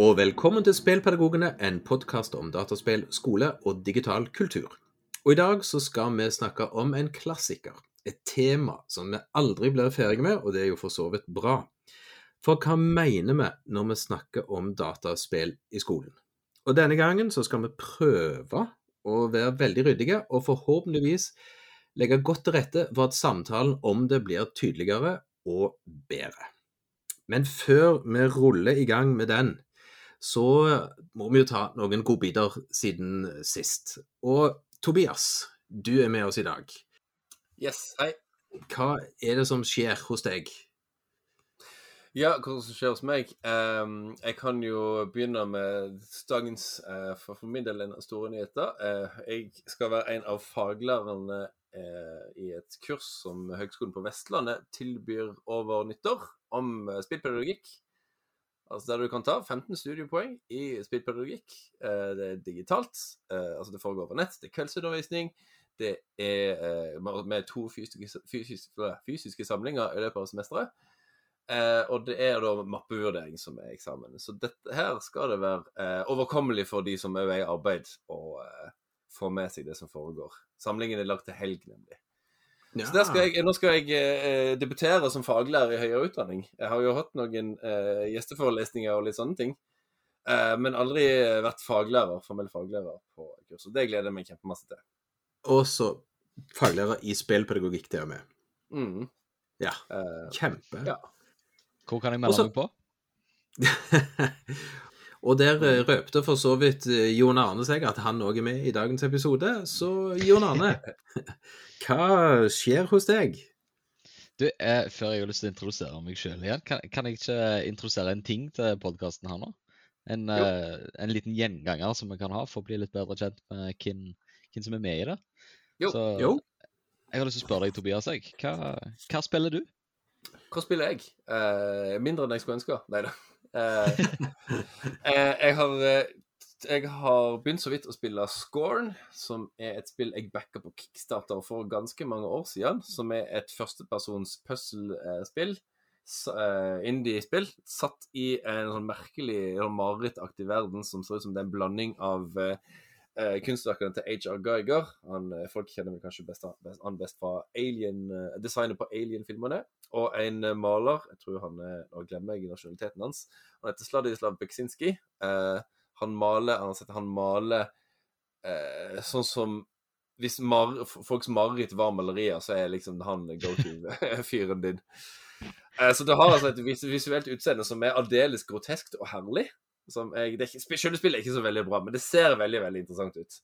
Og velkommen til Spelpedagogene, en podkast om dataspill, skole og digital kultur. Og I dag så skal vi snakke om en klassiker. Et tema som vi aldri blir ferdige med, og det er jo for så vidt bra. For hva mener vi når vi snakker om dataspill i skolen? Og Denne gangen så skal vi prøve å være veldig ryddige, og forhåpentligvis legge godt til rette for at samtalen om det blir tydeligere og bedre. Men før vi ruller i gang med den, så må vi jo ta noen godbiter siden sist. Og Tobias, du er med oss i dag. Yes, hei. Hva er det som skjer hos deg? Ja, hva som skjer hos meg? Um, jeg kan jo begynne med dagens, uh, for, for min del, en store nyheter. Uh, jeg skal være en av faglærerne uh, i et kurs som Høgskolen på Vestlandet tilbyr over nyttår om spillpedagogikk. Altså Der du kan ta 15 studiepoeng i spillpedagogikk. Uh, det er digitalt. Uh, altså Det foregår over nett. Det er kveldsundervisning. Det er med to fysiske, fysiske, fysiske, samlinger i løpet av semesteret. og det er da mappevurdering som er eksamen. Så dette her skal det være overkommelig for de som er i arbeid, å få med seg det som foregår. Samlingen er lagt til helg, nemlig. Ja. Så skal jeg, Nå skal jeg eh, debutere som faglærer i høyere utdanning. Jeg har jo hatt noen eh, gjesteforelesninger og litt sånne ting. Eh, men aldri vært faglærer, formell faglærer på kurs. Og det gleder jeg meg kjempemasse til. Også faglærer i spillpedagogikk, det er med. Mm. Ja. Kjempe. Ja. Hvor kan jeg melde meg på? Og der eh, røpte for så vidt eh, Jon Arne seg at han òg er med i dagens episode. Så Jon Arne, hva skjer hos deg? Du, eh, Før jeg har lyst til å introdusere meg sjøl igjen, kan, kan, jeg ikke introdusere en ting til podkasten her nå? En, eh, en, liten gjenganger som vi kan ha for å bli litt bedre kjent med hvem, hvem som er med i det. Jo. Så, jo. Jeg har lyst til å spørre deg, Tobias, hva, hva spiller du? Hva spiller jeg? Eh, mindre enn jeg skulle ønske. Nei da. Eh, eh, jeg, har, eh, jeg har begynt så vidt å spille Scorn, som er et spill jeg backa på Kickstarter for ganske mange år siden. Som er et førstepersons puzzle-spill. Indie-spill. Satt i en sånn merkelig sånn marerittaktig verden som ser ut som det er en blanding av uh, kunstverkene til HR Geiger. Han, folk kjenner vel kanskje best, best, han best fra Alien, uh, designet på Alien-filmene og en eh, maler. Jeg tror han er Nå glemmer jeg nasjonaliteten hans. Han heter Sladislav Beksinski. Eh, han maler Han sett han maler eh, sånn som Hvis mar folks mareritt var malerier, så er liksom han go to-fyren din. Eh, så det har altså et visuelt utseende som er aldeles groteskt og herlig. Som jeg, det er ikke, Selve spillet er ikke så veldig bra, men det ser veldig veldig interessant ut.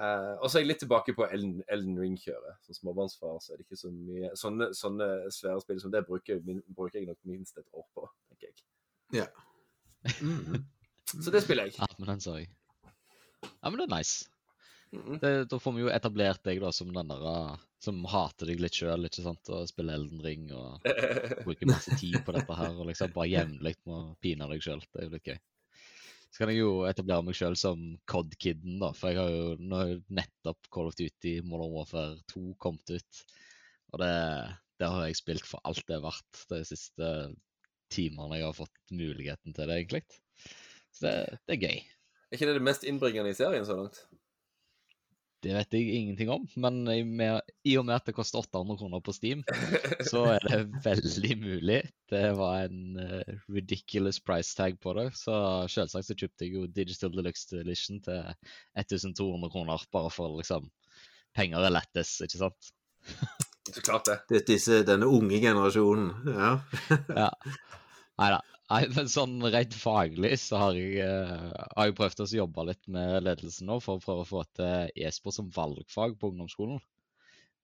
Uh, og så er jeg litt tilbake på Elden, Elden Ring-kjøret. Som småbarnsfar så er det ikke så mye Sånne, sånne svære spill som det bruker, min, bruker, jeg nok minst et år på, tenker jeg. Ja. Mm. så det spiller jeg. Ja, men den så jeg. Ja, men det er nice. Mm -mm. Det, da får vi jo etablert deg da som den der uh, som hater deg litt sjøl, ikke sant, og spiller Elden Ring og bruker masse tid på dette her og liksom bare jevnlig må pine deg sjøl. Det er jo litt gøy. Så kan jeg jo etablere meg sjøl som COD-kiden, da. For jeg har jo nå nettopp Call of Duty Modern Warfare 2 kommet ut. Og det, det har jeg spilt for alt det er verdt de siste timene jeg har fått muligheten til det, egentlig. Så det, det er gøy. Er ikke det det mest innbringende i serien så langt? Det vet jeg ingenting om, men i, med, i, og med at det koster 800 kroner på Steam, så er det veldig mulig. Det var en uh, ridiculous price tag på det, så selvsagt så kjøpte jeg jo Digital Deluxe Edition til 1200 kroner, bare for liksom Penger er lettest, ikke sant? Så klart det. Det disse, denne unge generasjonen, ja. ja. Nei da. Nei, men sånn rent faglig så har jeg, uh, har jeg prøvd å jobbe litt med ledelsen nå for å prøve å få til e-sport som valgfag på ungdomsskolen.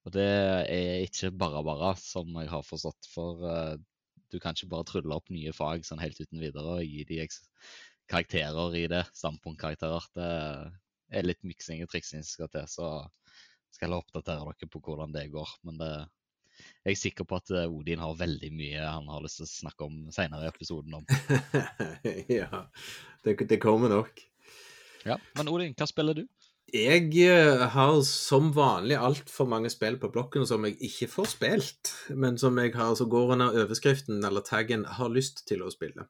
Og det er ikke bare bare, som jeg har forstått. For uh, du kan ikke bare trylle opp nye fag sånn helt uten videre og gi de karakterer i det. Standpunktkarakterer. Det er litt miksing og triksing som skal til. Så skal jeg oppdatere dere på hvordan det går. Men det, jeg er sikker på at eh, Odin har veldig mye han har lyst til å snakke om senere i episoden. om. ja, det, det, kommer nok. Ja, Men Odin, hva spiller du? Jeg eh, har som vanlig altfor mange spill på blokken som jeg ikke får spilt, men som jeg har, så går under overskriften eller taggen 'har lyst til å spille'.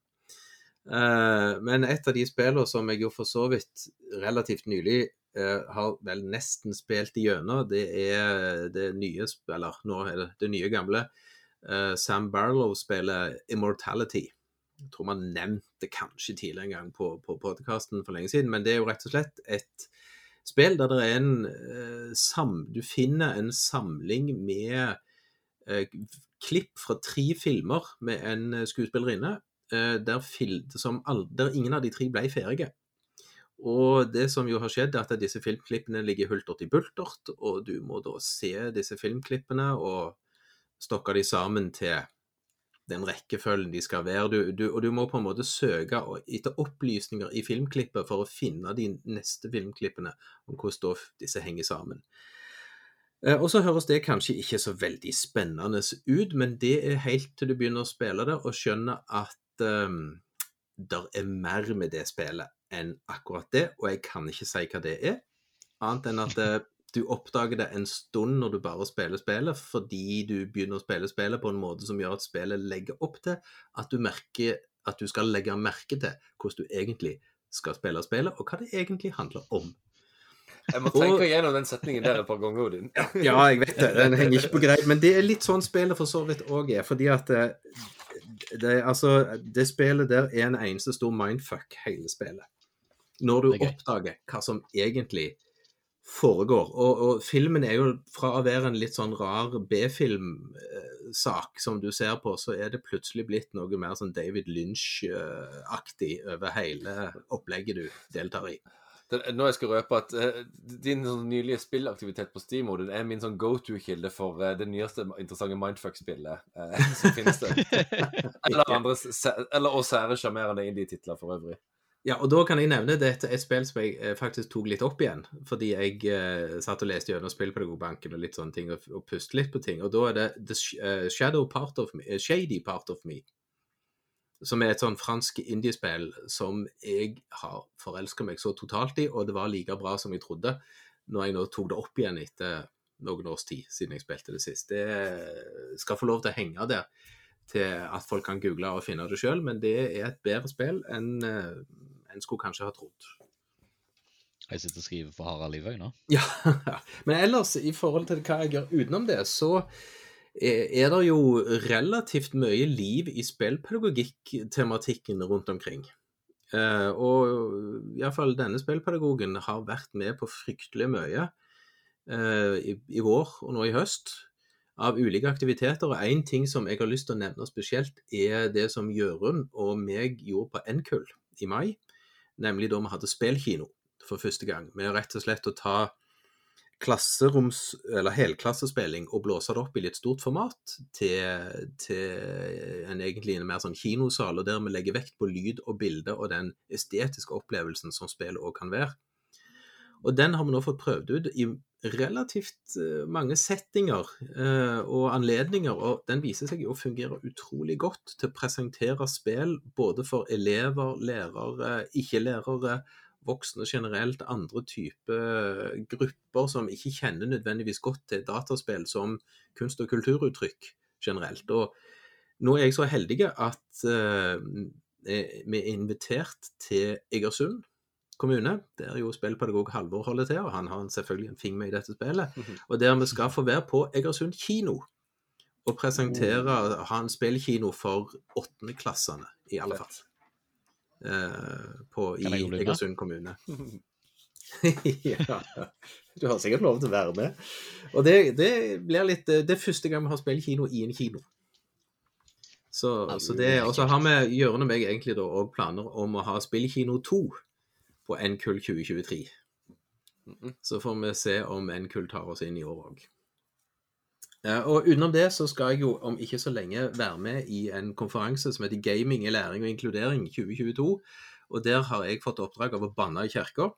Eh, men et av de spillene som jeg jo for så vidt relativt nylig eh, har vel nesten spilt igjennom, det er det nye Eller nå er det det nye gamle eh, Sam Barlow spiller Immortality. Jeg tror man nevnte kanskje tidligere en gang på, på podkasten for lenge siden, men det er jo rett og slett et spill der det er en eh, sam... Du finner en samling med eh, klipp fra tre filmer med en eh, skuespillerinne, eh, der, som der ingen av de tre ble ferdige. Og det som jo har skjedd, er at disse filmklippene ligger hultert i bultert, og du må da se disse filmklippene og stokke de sammen til den rekkefølgen de skal være. Du, du, og du må på en måte søke etter opplysninger i filmklippet for å finne de neste filmklippene om hvordan da disse henger sammen. Eh, Og så høres det kanskje ikke så veldig spennende ut, men det er helt til du begynner å spille det og skjønner at um, der er mer med det spillet enn akkurat det, og jeg kan ikke si hva det er, annet enn at eh, du oppdager det en stund når du bare spiller spillet, fordi du begynner å spille spillet på en måte som gjør at spillet legger opp til at du merker at du skal legge merke til hvordan du egentlig skal spille spillet, og hva det egentlig handler om. Jeg må tenke igjennom den setningen der et par ganger, Odin. Ja, jeg vet det. Den henger ikke på greip. Men det er litt sånn spillet for så vidt òg er. Fordi at det, det, altså, det spillet der er en eneste stor mindfuck, hele spillet. Når du er oppdager hva som egentlig foregår. Og, og filmen er jo fra å være en litt sånn rar B-filmsak som du ser på, så er det plutselig blitt noe mer sånn David Lynch-aktig over hele opplegget du deltar i. Den, nå jeg skal røpe at uh, din sånn nylige spillaktivitet på Steam den er min sånn go to-kilde for uh, det nyeste interessante mindfuck-spillet uh, som finnes der. eller, andre, eller og sære sjarmerende indie-titler for øvrig. Ja, og da kan jeg nevne dette er et spill som jeg eh, faktisk tok litt opp igjen. Fordi jeg eh, satt og leste gjennom Spillpedagogbanken og litt sånne ting, og, og pustet litt på ting. Og da er det The eh, Shadow Part of Me, eh, Shady Part of Me. Som er et sånn fransk indiespill som jeg har forelska meg så totalt i, og det var like bra som jeg trodde, når jeg nå tok det opp igjen etter noen års tid siden jeg spilte det sist. Det skal få lov til å henge der til at folk kan google og finne det sjøl, men det er et bedre spill enn en skulle kanskje ha trodd. Jeg sitter og skriver for Harald Livøy nå. Ja, Men ellers, i forhold til hva jeg gjør utenom det, så er det jo relativt mye liv i spillpedagogikk-tematikken rundt omkring. Eh, og iallfall denne spillpedagogen har vært med på fryktelig mye eh, i, i vår og nå i høst av ulike aktiviteter. Og én ting som jeg har lyst til å nevne spesielt, er det som Jørund og meg gjorde på NKUL i mai. Nemlig da vi hadde spillkino for første gang. Med rett og slett å ta klasseroms- eller helklassespilling og blåse det opp i litt stort format til, til en egentlig en mer sånn kinosal, og der vi legger vekt på lyd og bilde og den estetiske opplevelsen som spillet òg kan være. Og den har vi nå fått prøvd ut i relativt eh, mange settinger eh, og anledninger, og den viser seg å fungere utrolig godt til å presentere spill både for elever, lærere, ikke-lærere, voksne generelt, andre typer grupper som ikke kjenner nødvendigvis godt til dataspill som kunst- og kulturuttrykk generelt. Og nå er jeg så heldig at eh, vi er invitert til Egersund kommune, der jo spillpedagog Halvor holder til, og han har selvfølgelig en finger med i dette spillet. Og der vi skal få være på Egersund kino og presentere, ha en spillkino for åttendeklassene, i alle fall. Eh, på, I? Egersund kommune. ja, du har sikkert lov til å være med. Og det, det blir litt Det er første gang vi har spillkino i en kino. Så, så det, Og så har vi Jørund og meg egentlig da òg planer om å ha spillkino 2 på NKUL 2023. Mhm. Så får vi se om NKUL tar oss inn i år òg. Og utenom det så skal jeg jo om ikke så lenge være med i en konferanse som heter Gaming i læring og inkludering 2022. Og der har jeg fått oppdrag av å banne i kirka.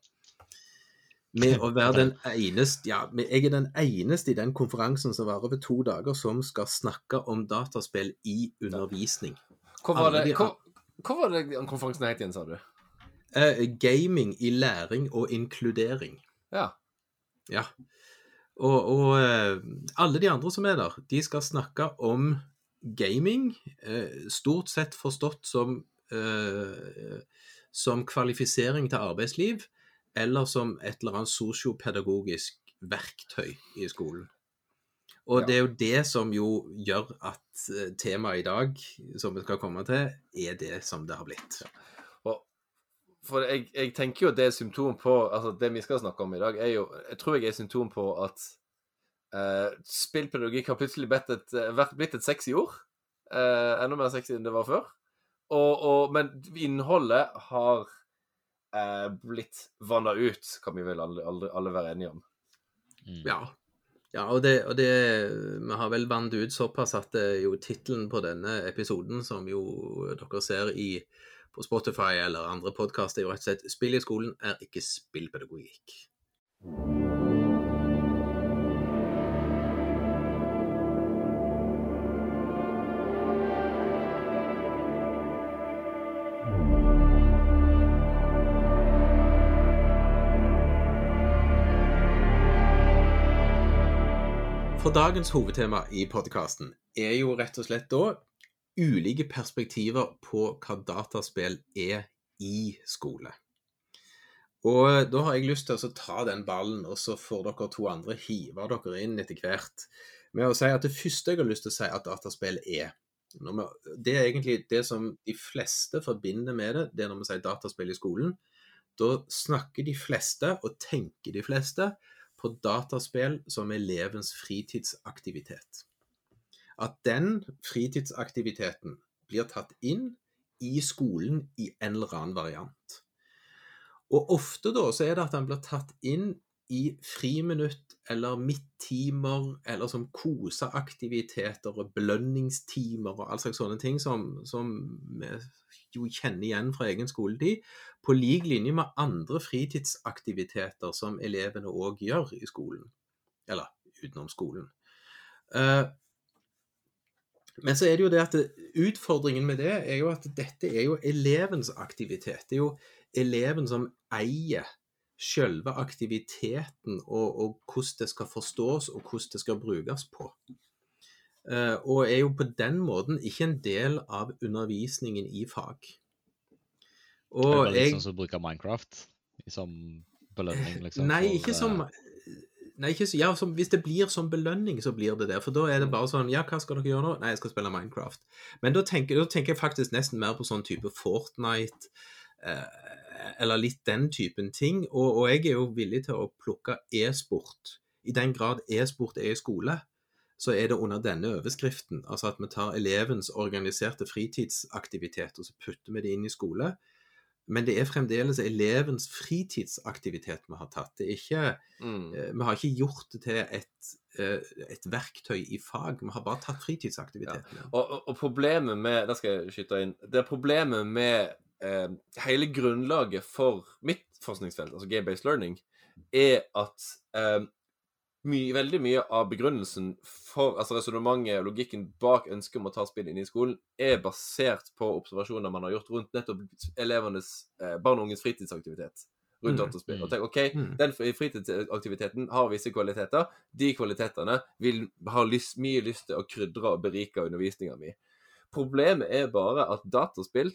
Med å være den eneste Ja, jeg er den eneste i den konferansen som varer over to dager, som skal snakke om dataspill i undervisning. Hva var det, hva, hva var det konferansen het igjen, sa du? Eh, gaming i læring og inkludering. Ja. Ja. Og, og eh, alle de andre som er der, de skal snakke om gaming, eh, stort sett forstått som som kvalifisering til arbeidsliv, eller som et eller annet sosiopedagogisk verktøy i skolen. Og Ja. det er jo det som jo gjør at temaet i dag, som vi skal komme til, er det som det har blitt. Og, for jeg, jeg tenker jo at det er symptom på Altså, det vi skal snakke om i dag, er jo Jeg tror jeg er symptom på at uh, spillpedagogikk har plutselig blitt et, eh, vært- blitt et sexy ord. Uh, enda mer sexy enn det var før. Og, og, men innholdet har uh, blitt vanna ut, kan vi vel alle, alle, alle være enige om. Mm. Ja. ja og, det, og det Vi har vel vannet ut såpass at det er jo tittelen på denne episoden, som jo dere ser i på Spotify eller andre podkaster, er jo rett og slett 'Spill i skolen er ikke spillpedagogikk'. For dagens hovedtema i podkasten er jo rett og slett da ulike perspektiver på hva dataspill er i skole. Og da har jeg lyst til å ta den ballen, og så får dere to andre hive dere inn etter hvert med å si at det første jeg har lyst til å si at dataspill er Det er egentlig det som de fleste forbinder med det, det er når vi sier dataspill i skolen. Da snakker de fleste, og tenker de fleste, på dataspill som elevens fritidsaktivitet. At den fritidsaktiviteten blir tatt inn i skolen i en eller annen variant. Og ofte da så er det at den blir tatt inn i friminutt eller midttimer, eller som koseaktiviteter og belønningstimer og all slags sånne ting som, som vi jo kjenner igjen fra egen skoletid, på lik linje med andre fritidsaktiviteter som elevene òg gjør i skolen. Eller utenom skolen. Eh, men så er det jo det at utfordringen med det er jo at dette er jo elevens aktivitet. Det er jo eleven som eier selve aktiviteten og, og hvordan det skal forstås og hvordan det skal brukes på. Eh, og er jo på den måten ikke en del av undervisningen i fag. Det er Og litt jeg sånn som å bruke Minecraft som belønning, liksom. Nei, ikke eh, som Nei, ikke, så- ja, som, Hvis det blir som belønning, så blir det det. For da er det bare sånn Ja, hva skal dere gjøre nå? Nei, jeg skal spille Minecraft. Men da tenker, da tenker jeg faktisk nesten mer på sånn type Fortnite, eh, eller litt den typen ting. Og, og jeg er jo villig til å plukke e-sport. I den grad e-sport er i skole, så er det under denne overskriften. Altså at vi tar elevens organiserte fritidsaktivitet, og så putter vi det inn i skole. Men det er fremdeles elevens fritidsaktivitet vi har tatt. Det er ikke Mm. Eh, Vi har ikke gjort det til et, eh, et verktøy i fag, vi har bare tatt fritidsaktiviteten. Og, og, og problemet med Der skal jeg skyte inn. Det er problemet med eh, hele grunnlaget for mitt forskningsfelt, altså game-based learning, er at eh, my, veldig mye av begrunnelsen for altså resonnementet og logikken bak ønsket om å ta spill inn i skolen, er basert på observasjoner man har gjort rundt nettopp elevenes, eh, barn og unges fritidsaktivitet. Rundt Mm. dataspill. Og tenk, OK, Mm. den fritidsaktiviteten har visse kvaliteter. De kvalitetene vil ha lyst, mye lyst til å krydre og berike undervisninga mi. Problemet er bare at dataspill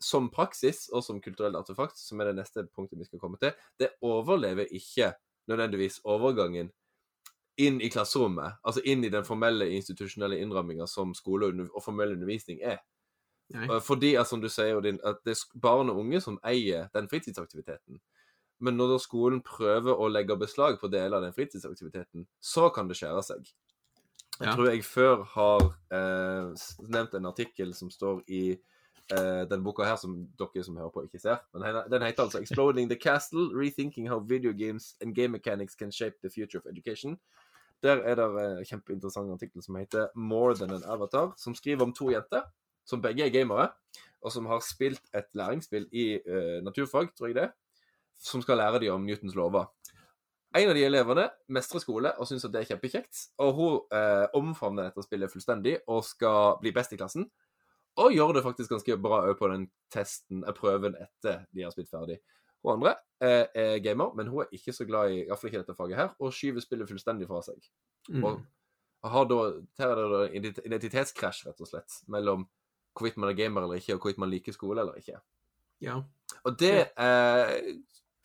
som praksis og som kulturell artefakt, som er det neste punktet vi skal komme til, det overlever ikke nødvendigvis overgangen inn i klasserommet, altså inn i den formelle institusjonelle innramminga som skole og formell undervisning er. Nei. Eh, Fordi, at, som du sier, at det er barn og unge som eier den fritidsaktiviteten. Men når da skolen prøver å legge beslag på deler av den fritidsaktiviteten, så kan det skjære seg. Jeg Ja. tror jeg før har eh, nevnt en artikkel som står i eh, den boka her, som dere som hører på, ikke ser. Men den- den heter altså 'Exploding the Castle Rethinking how video games and game mechanics can shape the future of education'. Der er det en kjempeinteressant artikkel som heter 'More than an Avatar', som skriver om to jenter som begge er gamere, og som har spilt et læringsspill i uh, naturfag, tror jeg det, som skal lære dem om Newtons lover. En av de elevene mestrer skole og syns det er kjempekjekt. Og hun eh, omfavner dette spillet fullstendig og skal bli best i klassen. Og gjør det faktisk ganske bra òg på den testen, eh, prøven etter de har spilt ferdig. Hun andre eh, er gamer, men hun er ikke så glad i iallfall ikke dette faget her, og skyver spillet fullstendig fra seg. Mm. Og har da, her er det da identitetskrasj, rett og slett, mellom hvorvidt man er gamer eller ikke, og hvorvidt man liker skole eller ikke. Ja. Og det, eh,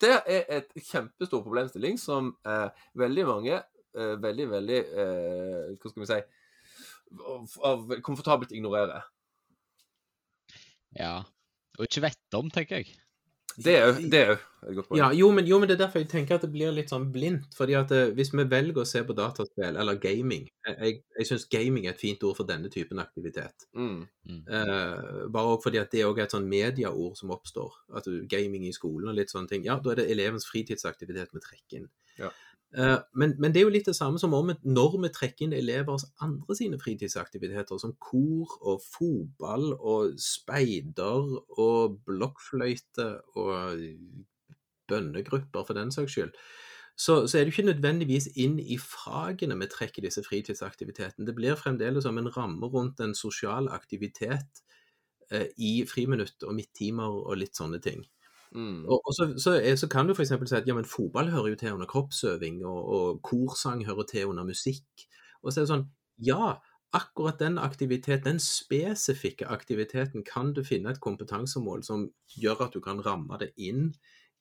det er et kjempestor problemstilling som eh, veldig mange eh, veldig, veldig eh, Hva skal vi si av, av komfortabelt ignorerer. Ja. Og ikke vet om, tenker jeg. Det òg. det poeng. Ja, jo men, jo, men det er derfor jeg tenker at det blir litt sånn blindt. fordi at det, Hvis vi velger å se på dataspill, eller gaming Jeg, jeg, syns gaming er et fint ord for denne typen aktivitet. Mm. Eh, bare også fordi at det òg er et sånn mediaord som oppstår. At du, Gaming i skolen og litt sånne ting. Ja, da er det elevens fritidsaktivitet vi trekker inn. Ja. Eh, men, men det er jo litt det samme som om når vi trekker inn elevers andre sine fritidsaktiviteter, som kor og fotball og speider og blokkfløyte og bønnegrupper for den saks skyld, så, så er det ikke nødvendigvis inn i fagene vi trekker disse fritidsaktivitetene. Det blir fremdeles som en ramme rundt en sosial aktivitet eh, i friminutt og midttimer og litt sånne ting. Mm. Og, og så, så, er, så kan du f.eks. si at ja, men fotball hører jo til under kroppsøving, og, og korsang hører til under musikk. Og så er det sånn Ja, akkurat den aktiviteten, den spesifikke aktiviteten kan du finne et kompetansemål som gjør at du kan ramme det inn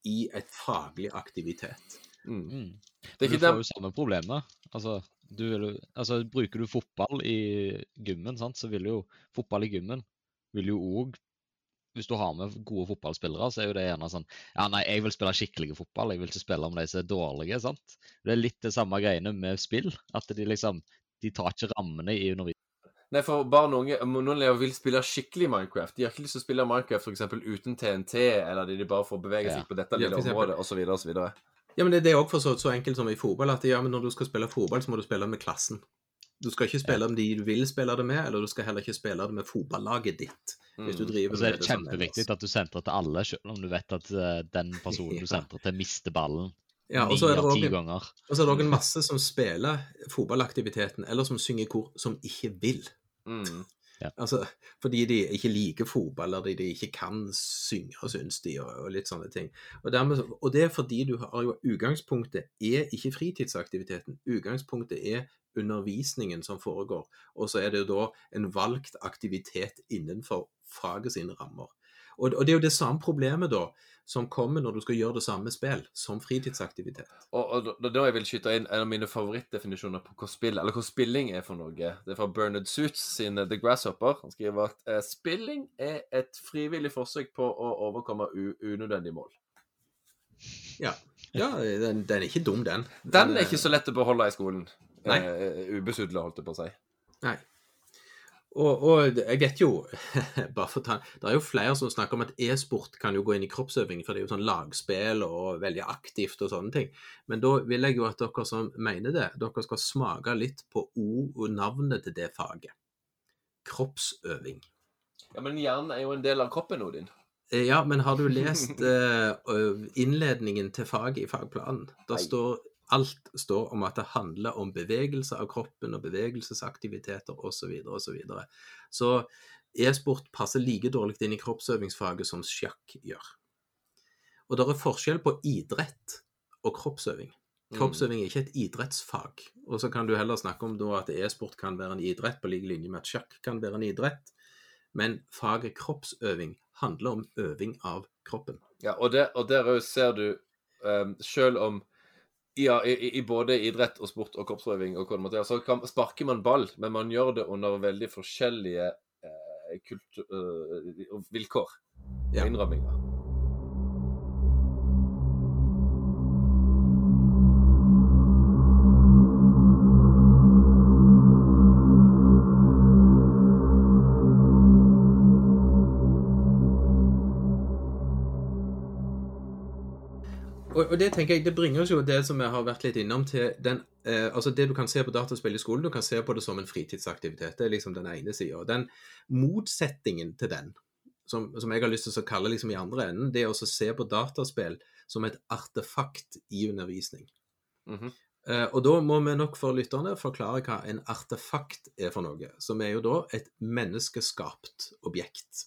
i et faglig aktivitet. Mm. Mm. Det er ikke du får jo samme problemet. Altså, du, vil altså, bruker du fotball i gymmen, sant, så vil jo fotball i gymmen vil jo òg Hvis du har med gode fotballspillere, så er jo det gjerne sånn Ja, nei, jeg vil spille skikkelig fotball, jeg vil ikke spille med de som er dårlige, sant. Det er litt det samme greiene med spill. At de liksom De tar ikke rammene i undervisningen. Nei, for barn og unge Noen elever vil spille skikkelig Minecraft. De har ikke lyst til å spille Minecraft for eksempel uten TNT, eller de de bare får bevege Ja. seg på dette Ja, lille ja, området, osv., osv. Ja, men det, det er òg for så, så enkelt som i fotball at ja, men når du skal spille fotball, så må du spille med klassen. Du skal ikke spille med de du vil spille det med, eller du skal heller ikke spille det med fotballaget ditt. Hvis du Mm. driver Og så er det det som kjempeviktig ellers. at du sentrer til alle, selv om du vet at eh, den personen Ja. du sentrer til, mister ballen Ja, og så er det det òg en masse som spiller fotballaktiviteten, eller som synger i kor, som ikke vil. Mm. Altså, fordi de ikke liker fotball, eller de ikke kan synge, syns de, og, og litt sånne ting. Og, dermed, og det er fordi du har jo Utgangspunktet er ikke fritidsaktiviteten. Utgangspunktet er undervisningen som foregår. Og så er det jo da en valgt aktivitet innenfor faget sine rammer. Og, og det er jo det samme problemet da, som kommer når du skal gjøre det samme spill, som fritidsaktivitet. Og, og da, jeg vil skyte inn en av mine favorittdefinisjoner på hva spill, eller hva spilling er for noe. Det er fra Bernard Suits sin eh, The Grasshopper. Han skriver at eh, spilling er et frivillig forsøk på å overkomme unødvendige mål. Ja, den, den er ikke dum, den. Den er ikke så lett å beholde i skolen. Nei. Uh, ubesudla, holdt jeg på å si. Nei. Og, og jeg vet jo bare for ta, Det er jo flere som snakker om at e-sport kan jo gå inn i kroppsøving, for det er jo sånn lagspill og veldig aktivt og sånne ting. Men da vil jeg jo at dere som mener det, dere skal smake litt på ord og navnet til det faget. Kroppsøving. Ja, Men hjernen er jo en del av kroppen, Odin. Eh, Ja, men har du lest eh, innledningen til faget i fagplanen? Der Nei. står Alt står om at det handler om bevegelse av kroppen og bevegelsesaktiviteter osv. Så, videre, og så, så e-sport passer like dårlig inn i kroppsøvingsfaget som sjakk gjør. Og det er forskjell på idrett og kroppsøving. Mm. Kroppsøving er ikke et idrettsfag. Og så kan du heller snakke om at e-sport kan være en idrett på lik linje med at sjakk kan være en idrett. Men faget kroppsøving handler om øving av kroppen. Ja, og, det, og der òg ser du, um, selv om ja, i, i- både idrett og sport og kroppsøving og hva det måtte være, så kan, sparker man ball, men man gjør det under veldig forskjellige eh, kultur, eh, vilkår og Ja. innramminger. Og, og det tenker jeg, det bringer oss jo det som jeg har vært litt innom til den eh, Altså det du kan se på dataspill i skolen, du kan se på det som en fritidsaktivitet. Det er liksom den ene sida. Den motsetningen til den, som, som jeg har lyst til å kalle liksom i andre enden, det er å se på dataspill som et artefakt i undervisning. Mhm. Eh, og da må vi nok for lytterne forklare hva en artefakt er for noe. Som er jo da et menneskeskapt objekt.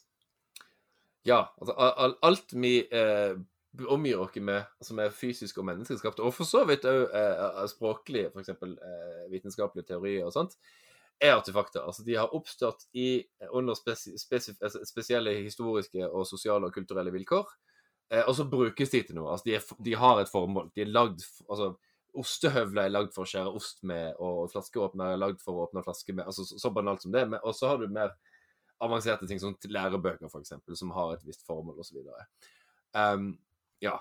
Ja, altså al- al- alt vi eh, omgir oss med som er fysisk og menneskeskapt, og for så vidt òg eh, språklig, f.eks. Eh, vitenskapelige teorier og sånt, er artefakter. Altså, de har oppstått i, under spesi spesif altså, spesielle historiske og sosiale og kulturelle vilkår. Eh, og så brukes de til noe. Altså, de, er, de har et formål. De er lagd altså, Ostehøvler er lagd for å skjære ost med, og flaskeåpner er lagd for å åpne flaske med. altså Så, så banalt som det. Og så har du mer avanserte ting, som lærebøker, f.eks., som har et visst formål, osv. Um, ja.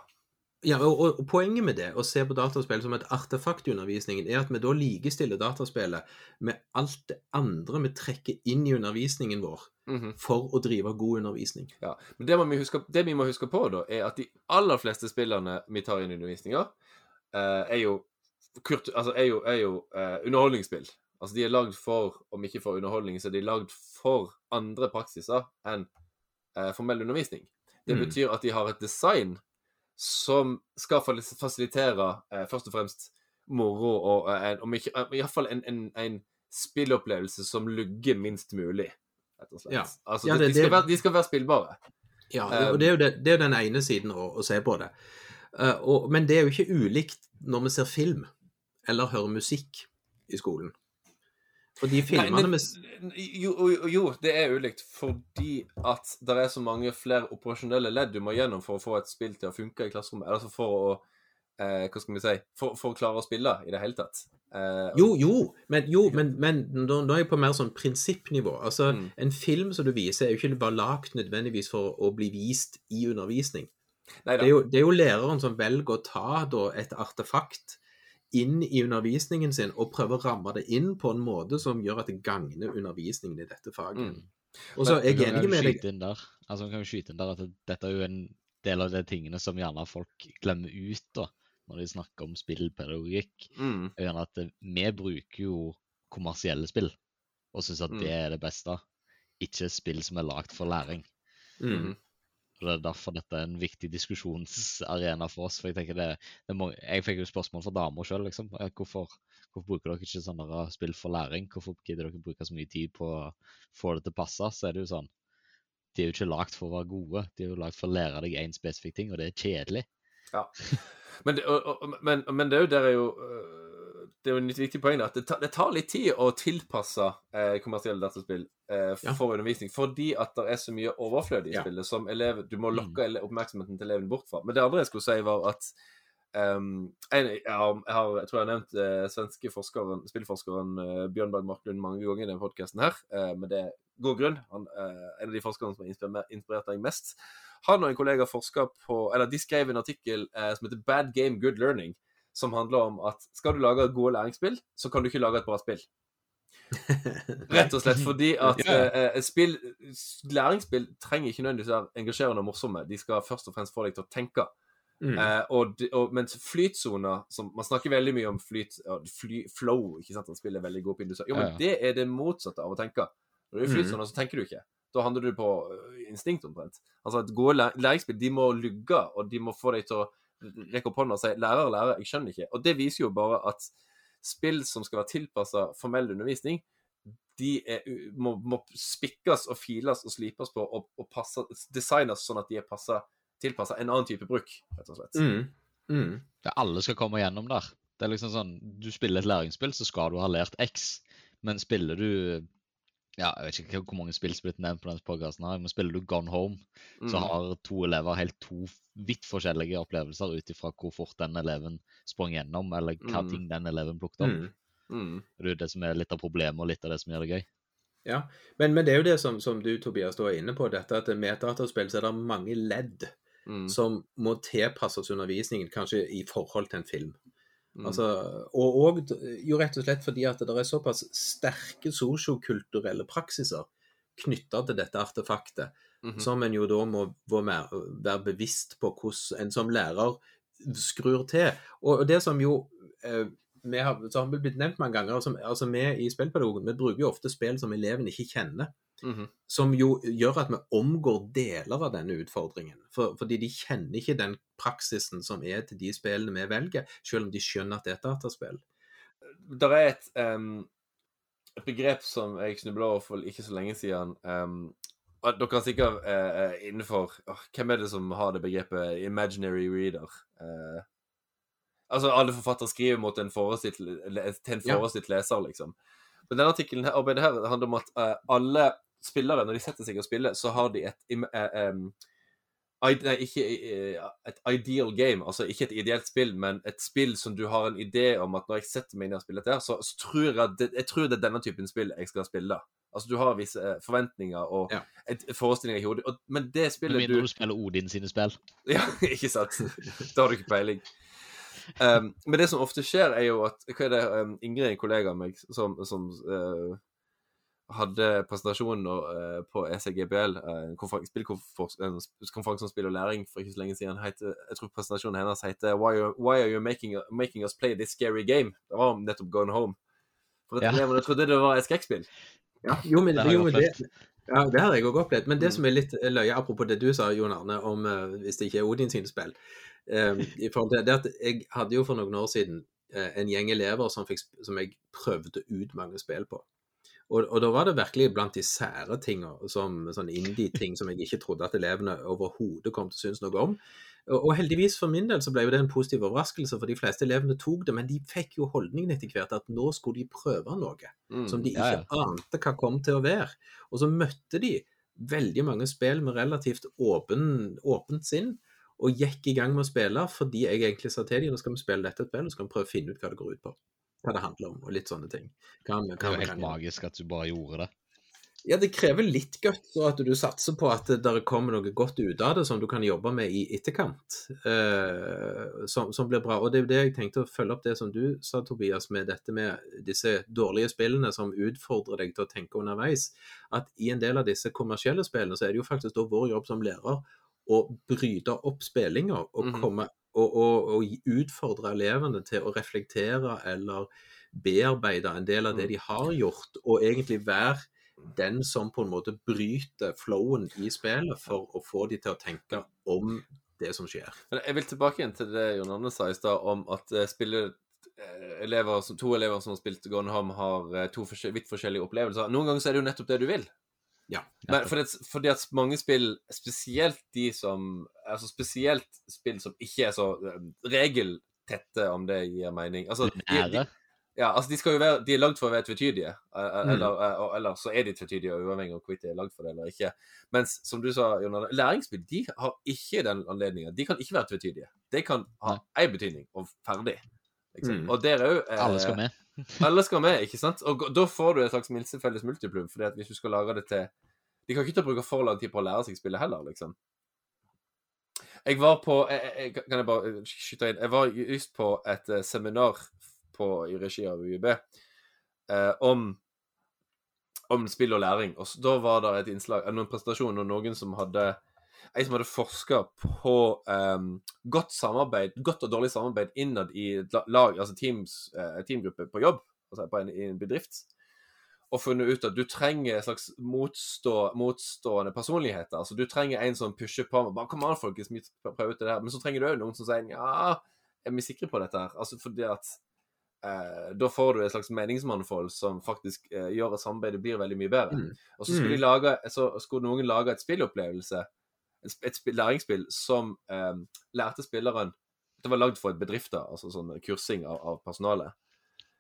Ja, og, og, Poenget med det, å se på dataspill som et artefakt i undervisningen, er at vi da likestiller dataspillet med alt det andre vi trekker inn i undervisningen vår mm -hmm. for å drive god undervisning. Ja, men det, vi, huske, det vi må huske på, da, er at de aller fleste spillene vi tar inn i undervisninga, eh, er jo, kurt, altså er jo, er jo eh, underholdningsspill. Altså, de er lagd for, om ikke for underholdning, så er de lagd for andre praksiser enn eh, formell undervisning. Det mm. betyr at de har et design som skal fasilitere eh, først og fremst moro og eh, om ikke, iallfall en, en, en spillopplevelse som lugger minst mulig, rett og slett. Ja. Altså, ja, det, de, skal være, de, skal være, spillbare. Ja, og det er jo det, det er den ene siden å, å se på det. Uh, og, men det er jo ikke ulikt når vi ser film eller hører musikk i skolen. For de filmene Nei, men, jo, jo, det er ulikt fordi at det er så mange flere operasjonelle ledd du må gjennom for å få et spill til å funke i klasserommet. Altså for å eh, Hva skal vi si for, for, å klare å spille i det hele tatt. Eh, jo, jo, men, jo, men, men nå, er jeg på mer sånn prinsippnivå. Altså, mm. En film som du viser, er jo ikke bare lagd nødvendigvis for å bli vist i undervisning. Det er, jo, det er, jo, læreren som velger å ta da, et artefakt inn i undervisningen sin og prøve å ramme det inn på en måte som gjør at det gagner undervisningen i dette faget. Mm. Og så er jeg enig med deg altså, altså kan vi skyte inn der at Dette er jo en del av de tingene som gjerne folk glemmer ut da, når de snakker om spillpedagogikk. Mm. er gjerne at Vi bruker jo kommersielle spill og syns at mm. det er det beste. Ikke spill som er lagd for læring. Mm. Og Det er derfor dette er en viktig diskusjonsarena for oss. for Jeg tenker det, det må, jeg fikk jo spørsmål fra damer sjøl. Liksom. Hvorfor, hvorfor, bruker dere ikke sånne spill for læring? Hvorfor gidder dere bruke så mye tid på å få det til å passe? Så er det jo sånn De er jo ikke lagd for å være gode, de er jo lagd for å lære deg én spesifikk ting, og det er kjedelig. Ja, Men det, og, og, men, men det er jo der er jo det er jo et viktig poeng at det tar, det tar litt tid å tilpasse eh, kommersielle dataspill eh, for ja. undervisning, fordi at det er så mye overflødig i ja. spillet som elev, du må mm. lokke mm. oppmerksomheten til eleven bort fra. Men det andre jeg skulle si, var at um, jeg, jeg, har, jeg, tror jeg har nevnt eh, svenske forskeren, spillforskeren eh, Bjørn Berg Marklund mange ganger i denne podkasten her, eh, med det god grunn. Han eh, en av de forskerne som har inspirert deg mest. Han og en kollega forska på Eller de skrev en artikkel eh, som heter 'Bad Game, Good Learning' som handler om at skal du lage gode læringsspill, så kan du ikke lage et bra spill. Rett og slett fordi at yeah. uh, spill, læringsspill trenger ikke nødvendigvis være engasjerende og morsomme. De skal først og fremst få deg til å tenke. Mm. Eh, og, og, mens flytsoner Man snakker veldig mye om flyt, fly, flow. ikke sant, Spill er veldig god på industri. Jo, men ja, ja. det er det motsatte av å tenke. Når du er flytsoner, mm. så tenker du ikke. Da handler du på eh, instinkt, omtrent. Altså, at Gode læringsspill de må lugge, og de må få deg til å rekke opp hånda og sier 'lærer, lærer, jeg skjønner ikke'. Og det viser jo bare at spill som skal være tilpassa formell undervisning, de er, må, må, spikkes og files og slipes på og, og passe, designes sånn at de er tilpassa en annen type bruk, rett og slett. Mm. Mm. Ja, alle skal komme gjennom der. Det er liksom sånn, Du spiller et læringsspill, så skal du ha lært X. Men spiller du ja, jeg vet ikke hvor mange spill som blitt nevnt på denne podkasten, men spiller du Gone Home, mm. så har to elever helt to vidt forskjellige opplevelser ut ifra hvor fort den eleven sprang gjennom, eller hva mm. ting den eleven plukket opp. Mm. Mm. Det er det som er litt av problemet, og litt av det som gjør det gøy. Ja, men, men det er jo det som, som du, Tobias, er inne på, dette at med et dataspill så er det mange ledd mm. som må tilpasses undervisningen, kanskje i forhold til en film. Mm. Altså, og, og, jo rett og slett fordi at det er såpass sterke sosiokulturelle praksiser knytta til dette artefaktet, mm -hmm. som en jo da må være bevisst på hvordan en som lærer skrur til. Og det som jo eh, vi har, så har blitt nevnt mange ganger, altså, altså vi i Spillpedagogen vi bruker jo ofte spill som eleven ikke kjenner. Mm -hmm. Som jo gjør at vi omgår deler av denne utfordringen. For, fordi de kjenner ikke den praksisen som er til de spillene vi velger, selv om de skjønner at det er et dataspill. Det er et, um, et, begrep som jeg snubla over for ikke så lenge siden. Um, dere er sikkert uh, innenfor uh, Hvem er det som har det begrepet 'imaginary reader'? Uh, altså, alle forfattere skriver mot en forestilt, til en forestilt leser, liksom. Men denne artikkelen her, arbeidet her handler om at alle spillere, når de setter seg og spiller, så har de et eh, Nei, ikke eh, et ideal game, altså ikke et ideelt spill, men et spill som du har en idé om at når jeg setter meg ned og spiller dette, her, så, så tror jeg at det, jeg tror det er denne typen spill jeg skal spille. Altså Du har visse eh, forventninger og Ja. et, forestillinger i hodet, og, men det Med spillet mindre du du spiller Odin sine spill. Ja, ikke sant? Da har du ikke peiling. Um, men det som ofte skjer, er jo at Hva er det um, Ingrid, en kollega av meg, som, som eh, hadde presentasjonen uh, på ECGBL, uh, en konferanse om spill og læring for ikke så lenge siden. Heter, jeg tror presentasjonen hennes heter Why are, why are you making, making us play this scary game? Det var nettopp Gone Home. For at Ja. elevene trodde det var et skrekkspill. Ja, jo, men, Det jo, men det, ja, det har jeg òg opplevd. Men det Mm. som er litt løye, apropos det du sa, Jon Arne, om uh, hvis det ikke er Odin sine spill um, i forhold til det at Jeg hadde jo for noen år siden uh, en gjeng elever som, fikk, som jeg prøvde ut mange spill på. Og, og da var det virkelig blant de sære tinga, som sånn indie-ting som jeg ikke trodde at elevene overhodet kom til å synes noe om. Og, og heldigvis for min del så ble jo det en positiv overraskelse, for de fleste elevene tok det. Men de fikk jo holdningen etter hvert at nå skulle de prøve noe Mm. som de Ja, ikke ante hva kom til å være. Og så møtte de veldig mange spill med relativt åpen, åpent sinn, og gikk i gang med å spille fordi jeg egentlig sa til dem nå skal vi spille dette spillet, og så skal vi prøve å finne ut hva det går ut på. Hva det handler om, og litt sånne ting. Hva, vi- Det er jo helt magisk at du bare gjorde det. Ja, det krever litt guts, og at du satser på at det kommer noe godt ut av det som du kan jobbe med i etterkant, uh, som, som blir bra. Og det er jo det jeg tenkte å følge opp det som du sa, Tobias, med dette med disse dårlige spillene som utfordrer deg til å tenke underveis. At i en del av disse kommersielle spillene så er det jo faktisk da vår jobb som lærer å bryte opp spillinga og komme komme og, og, og utfordre elevene til å reflektere eller bearbeide en del av det Mm. de har gjort, og egentlig være den som på en måte bryter flowen i spillet for å få de til å tenke om det som skjer. Jeg vil tilbake igjen til det Jon Arne sa i stad, om at eh, eh, elever, som, to elever som har spilt Gone Home, har eh, to forskjell, vidt forskjellige opplevelser. Noen ganger så er det jo nettopp det du vil. Ja. Men fordi, at, fordi at mange spill, spesielt de som Altså spesielt spill som ikke er så eh, regeltette, om det gir mening. Altså, de, de, ja, altså de skal jo være De er lagd for å være tvetydige. eh, eh, Mm. Eller, eh, eller så er de tvetydige, uavhengig av hvorvidt de er lagd for det eller ikke. Mens som du sa, Jonas, læringsspill de har ikke den anledningen. De kan ikke være tvetydige. De kan ha én betydning, og ferdig. Liksom. Mm. Og der òg Alle skal med. Alle skal med, ikke sant? Og da får du et slags minste felles multiplum, fordi at hvis du skal lage det til De kan ikke ta bruke for lang tid på å lære seg spillet heller, liksom. Jeg var på jeg, jeg, Kan jeg bare skyte inn? Jeg var just på et uh, seminar på, i regi av UiB uh, om om spill og læring. Og så, da var det et innslag, en noen av noen som hadde ei som hadde forska på um, godt samarbeid, godt og dårlig samarbeid innad i lag, altså teams, uh, teamgruppe på jobb, altså på en, i en bedrift, og funnet ut at du trenger en slags motstå, motstående personligheter. Altså du trenger en som pusher på med bare, Kom an, folkens, vi prøver ut det der. Men så trenger du òg noen som sier Ja, er vi sikre på dette her? Altså fordi at eh, da får du et slags meningsmannfold som faktisk eh, gjør at samarbeidet blir veldig mye bedre. Mm. Og så skulle, Mm. lage, så skulle noen lage et spillopplevelse, et, sp- et spill, læringsspill, som eh, lærte spilleren Det var lagd for et bedrifter, altså sånn kursing av, av personalet.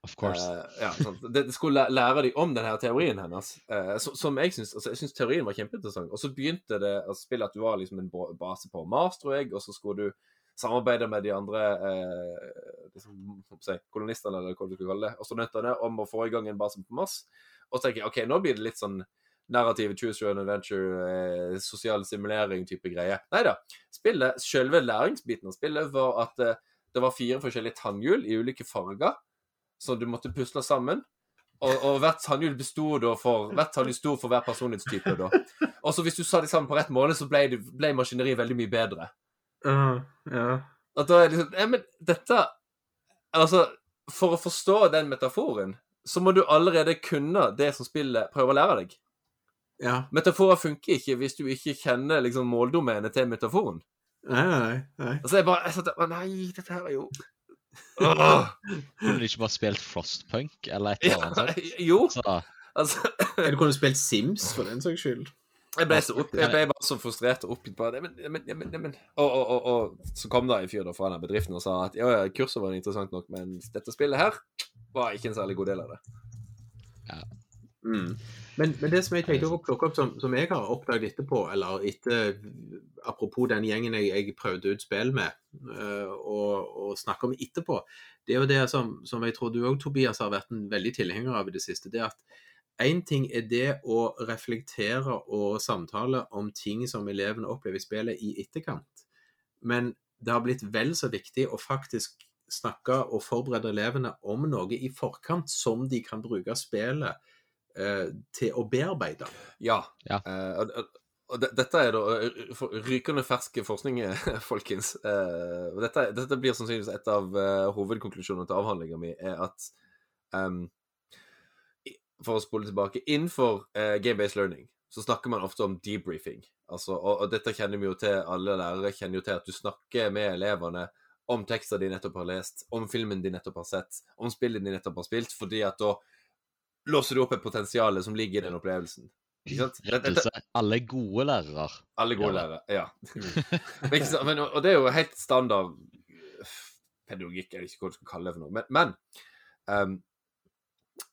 Of course. Eh, ja, sånn. det, det skulle lære dem om denne teorien hennes, eh, så, som jeg syns altså, jeg syns teorien var kjempeinteressant. Og så begynte det å spille at du var liksom en base på Mars, tror jeg, og så skulle du samarbeide med de andre liksom, si, kolonistene, eller hva du skal kalle det, astronautene, om å få i gang en base på Mars. Og så tenker jeg OK, nå blir det litt sånn narrative choose your own adventure, eh, sosial simulering-type greie. Nei da. Spillet, selve læringsbiten av spillet var at eh, det var fire forskjellige tannhjul i ulike farger som du måtte pusle sammen. Og, og hvert tannhjul besto da for Hvert tannhjul sto for hver personlighetstype. da. Og så hvis du sa de sammen på rett måte, så ble, det, ble maskineriet veldig mye bedre. ja. At da er det liksom Ja, men dette Altså, for å forstå den metaforen, så må du allerede kunne det som spillet prøver å lære deg. Ja. Metaforer funker ikke hvis du ikke kjenner liksom måldomenet til metaforen. Nei, nei, nei. Altså, jeg bare jeg satt der, nei, dette her er jo! Kunne du ikke bare spilt Frostpunk eller et eller annet Ja, Jo, Så, altså Eller kunne du spilt Sims, for den saks skyld. Jeg ble, så opp, jeg ble bare så frustrert og oppgitt på det. Men, men, men, men. Og, og, og, og så kom det en fyr da fra denne bedriften og sa at ja, ja, kurset var interessant nok, men dette spillet her var ikke en særlig god del av det. Mm. Men, men det som jeg tenkte å plukke opp, som, som jeg har oppdaget etterpå, eller etter Apropos den gjengen jeg, jeg prøvde ut spill med, uh, og, og snakke om etterpå, det er jo det som, som jeg tror du òg, Tobias, har vært en veldig tilhenger av i det siste. det at Én ting er det å reflektere og samtale om ting som elevene opplever i spillet i etterkant, men det har blitt vel så viktig å faktisk snakke og forberede elevene om noe i forkant som de kan bruke spillet til å bearbeide. Ja. Ja. Eh, og, dette er da eh, rykende ferske forskning, eh, folkens. Eh, dette, dette blir sannsynligvis et av eh, hovedkonklusjonene til avhandlinga mi, er at um, For å spole tilbake, innenfor uh, game-based learning så snakker man ofte om debriefing. Altså, og, og dette kjenner vi jo til, alle lærere kjenner jo til at du snakker med elevene om tekster de nettopp har lest, om filmen de nettopp har sett, om spillet de nettopp har spilt, fordi at da låser du opp et potensial som ligger i den opplevelsen. Ikke sant? Rettelse. Alle gode lærere. alle gode Ja. lærere, ja. men, og det er jo helt standard pedagogikk, jeg vet ikke hva du skal kalle det for noe. Men, men um,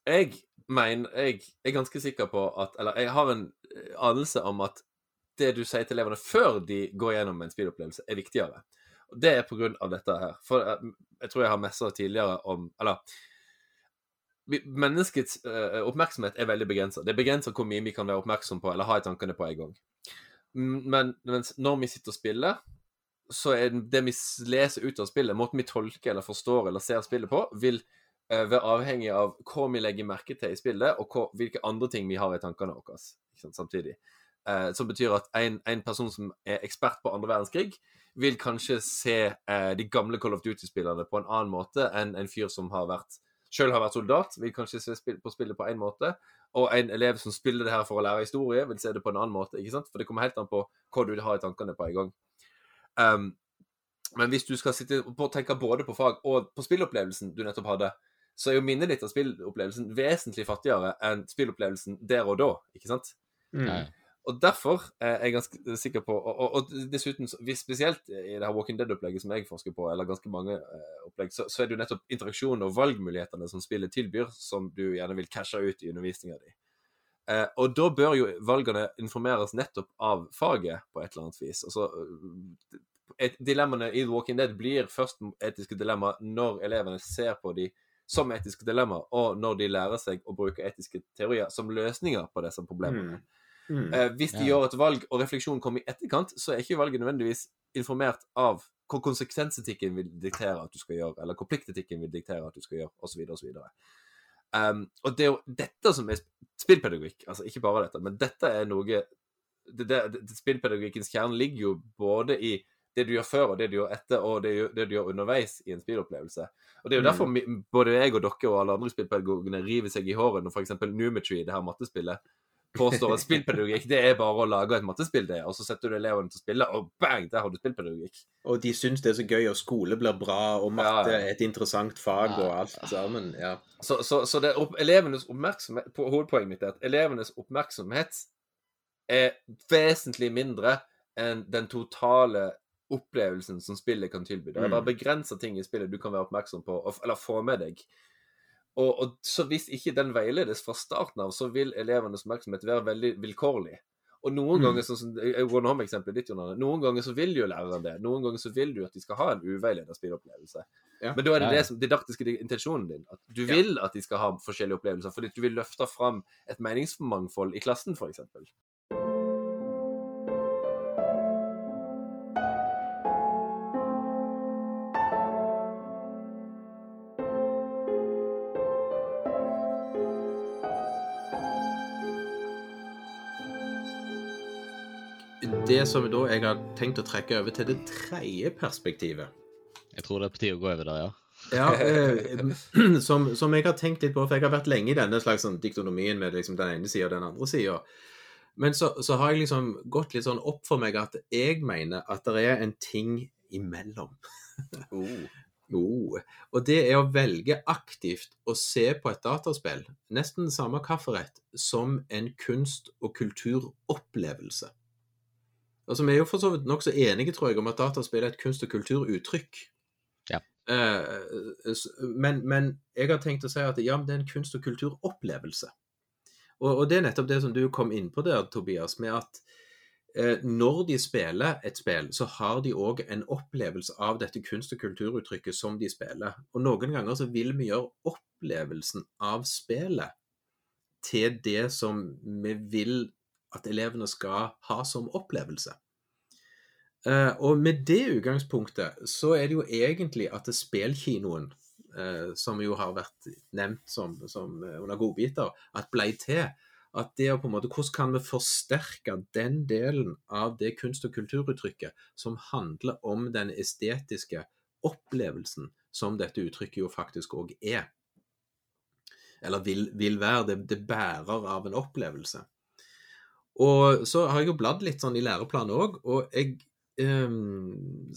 jeg mener Jeg er ganske sikker på at Eller jeg har en eh, anelse om at det du sier til elevene før de går gjennom en spillopplevelse, er viktigere. Og det er på grunn av dette her. For jeg, jeg tror jeg har messa tidligere om Eller Menneskets uh, oppmerksomhet er veldig begrensa. Det er begrensa hvor mye vi kan være oppmerksom på eller ha i tankene på en gang. Men når vi sitter og spiller, så er det vi leser ut av spillet, måten vi tolker eller forstår eller ser spillet på, vil uh, være avhengig av hva vi legger merke til i spillet, og hva, hvilke andre ting vi har i tankene våre samtidig. Uh, som betyr at en, en person som er ekspert på andre verdenskrig, vil kanskje se de gamle Call of Duty-spillerne på en annen måte enn en fyr som har vært selv har vært soldat, vil kanskje se spill, på spillet på en måte. Og en elev som spiller det her for å lære historie, vil se det på en annen måte. ikke sant? For det kommer helt an på hva du har i tankene på en gang. Um, men hvis du skal sitte på, tenke både på fag og på spillopplevelsen du nettopp hadde, så er jo minnet ditt av spillopplevelsen vesentlig fattigere enn spillopplevelsen der og da. ikke sant? Mm. Og derfor er jeg ganske sikker på Og, og, og dessuten, spesielt i det her Walking Dead-opplegget som jeg forsker på, eller ganske mange eh, opplegg, så, så er det jo nettopp interaksjonen og valgmulighetene som spillet tilbyr, som du gjerne vil cashe ut i undervisninga di. Eh, og da bør jo valgene informeres nettopp av faget på et eller annet vis. Altså, øh, et, dilemmaene i The Walking Dead blir først etiske dilemma når elevene ser på de som etiske dilemma, og når de lærer seg å bruke etiske teorier som løsninger på disse problemene. Mm. Mm. Eh, hvis de Ja. gjør et valg, og refleksjon kommer i etterkant, så er ikke valget nødvendigvis informert av hva konsekvensetikken vil diktere at du skal gjøre, eller hva pliktetikken vil diktere at du skal gjøre, osv., osv. Um, og det er jo dette som er spillpedagogikk. Altså ikke bare dette, men dette er noe det, det, det, Spillpedagogikkens kjerne ligger jo både i det du gjør før, og det du gjør etter, og det, du- det du gjør underveis i en spillopplevelse. Og Det er jo Mm. derfor vi, både jeg og dere og alle andre spillpedagogene river seg i håret når f.eks. Numetry, det her mattespillet, påstår at spillpedagogikk det er bare å lage et mattespill, det, og så setter du elevene til å spille, og bang, der har du spillpedagogikk. Og de syns det er så gøy, og skole blir bra, og matte er et interessant fag, og alt sammen. Ja. Så, så, så det er opp, elevenes oppmerksomhet på, Hovedpoenget mitt er at elevenes oppmerksomhet er vesentlig mindre enn den totale opplevelsen som spillet kan tilby. Det er bare Mm. begrensa ting i spillet du kan være oppmerksom på, eller få med deg. Og, og så Hvis ikke den veiledes fra starten av, så vil elevenes oppmerksomhet være veldig vilkårlig. Og noen Mm. ganger, sånn som Ron om eksempelet ditt, Jon noen ganger så vil jo læreren det. Noen ganger så vil du at de skal ha en uveiledet spilleopplevelse. Ja. Men da er det Ja, ja. det som didaktiske intensjonen din. At du Ja. vil at de skal ha forskjellige opplevelser, fordi du vil løfte fram et meningsmangfold i klassen, f.eks. Det som da jeg har tenkt å trekke over til det tredje perspektivet Jeg tror det er på tide å gå over der, ja. Ja, eh, som, som jeg har tenkt litt på, for jeg har vært lenge i denne slags sånn diktonomien med liksom den ene sida og den andre sida. Men så, så har jeg liksom gått litt sånn opp for meg at jeg mener at det er en ting imellom. Oh. Og det er å velge aktivt å se på et dataspill, nesten samme kafferett, som en kunst- og kulturopplevelse. Altså, Vi er jo for så vidt nokså enige, tror jeg, om at dataspill er et kunst- og kulturuttrykk. Ja. Eh, men, men jeg har tenkt å si at ja, men det er en kunst- og kulturopplevelse. Og, og det er nettopp det som du kom inn på der, Tobias, med at eh, når de spiller et spill, så har de òg en opplevelse av dette kunst- og kulturuttrykket som de spiller. Og noen ganger så vil vi gjøre opplevelsen av spillet til det som vi vil at elevene skal ha som opplevelse. Eh, og med det utgangspunktet så er det jo egentlig at det spelkinoen, eh, som jo har vært nevnt som, som eh, under godbiter, at blei til. At det er på en måte, Hvordan kan vi forsterke den delen av det kunst- og kulturuttrykket som handler om den estetiske opplevelsen som dette uttrykket jo faktisk òg er? Eller vil, vil være. Det, det bærer av en opplevelse. Og så har jeg jo bladd litt sånn i læreplanen òg, og jeg eh,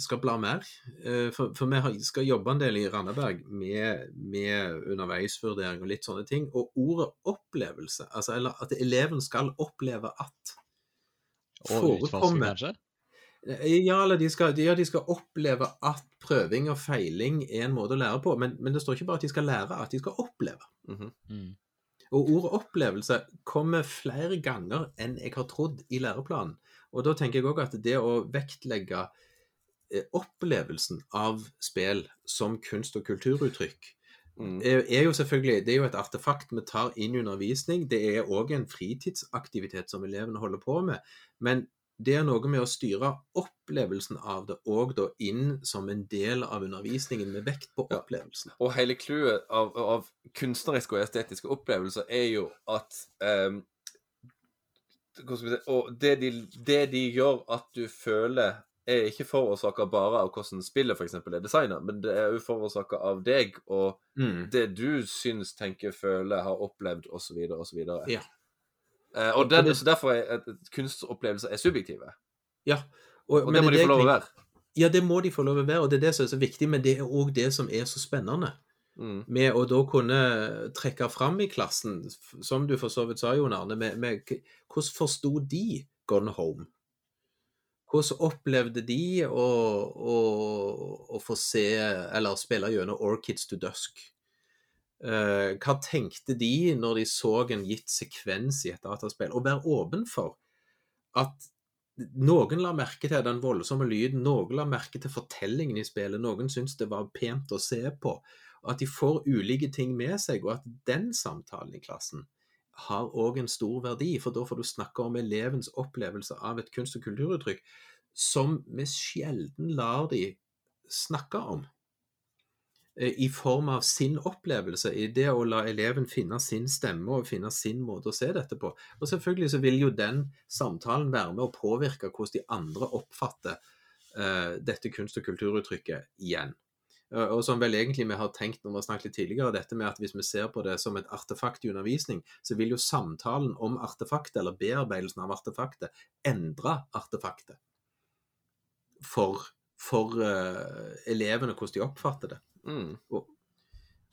skal bla mer. Eh, for, for, vi skal jobbe en del i Randaberg med, med underveisvurdering og litt sånne ting. Og ordet opplevelse, altså eller at eleven skal oppleve at Og utforske, kanskje? Ja, eller de skal, ja, de skal oppleve at prøving og feiling er en måte å lære på. Men, men det står ikke bare at de skal lære, at de skal oppleve. Mm -hmm. Mm. Og ordet opplevelse kommer flere ganger enn jeg har trodd i læreplanen. Og da tenker jeg òg at det å vektlegge eh, opplevelsen av spill som kunst- og kulturuttrykk Mm. er, er jo selvfølgelig Det er jo et artefakt vi tar inn i undervisning. Det er òg en fritidsaktivitet som elevene holder på med. Men det er noe med å styre opplevelsen av det òg da inn som en del av undervisningen, med vekt på Ja. opplevelsen. Og hele clouet av, av kunstneriske og estetiske opplevelser er jo at um, Og det de, det de gjør at du føler, er ikke forårsaka bare av hvordan spillet f.eks. er designa, men det er jo forårsaka av deg og Mm. det du syns, tenker, føler, har opplevd osv. osv. Ja. Eh, og den, så derfor er at kunstopplevelser er subjektive. Ja. Og, Og det må det de få lov å være. Ja, det må de få lov å være, og det er det som er så viktig. Men det er òg det som er så spennende. Mm. Med å da kunne trekke fram i klassen, som du for så vidt sa, Jon Arne, med, med hvordan forsto de Gone Home? Hvordan opplevde de å, å, å få se, eller spille gjennom Orchids to Dusk? Eh, hva tenkte de når de så en gitt sekvens i et dataspill? Og være åpen for at noen la merke til den voldsomme lyden, noen la merke til fortellingen i spillet, noen syntes det var pent å se på. At de får ulike ting med seg, og at den samtalen i klassen har òg en stor verdi. For da får du snakke om elevens opplevelse av et kunst- og kulturuttrykk som vi sjelden lar de snakke om. Eh, I form av sin opplevelse, i det å la eleven finne sin stemme og finne sin måte å se dette på. Og selvfølgelig så vil jo den samtalen være med å påvirke hvordan de andre oppfatter uh, dette kunst- og kulturuttrykket igjen. Uh, Og som vel egentlig vi har tenkt når vi har snakket litt tidligere, dette med at hvis vi ser på det som et artefakt i undervisning, så vil jo samtalen om artefaktet, eller bearbeidelsen av artefaktet, endre artefaktet for, for uh, elevene, hvordan de oppfatter det. Mm. Og,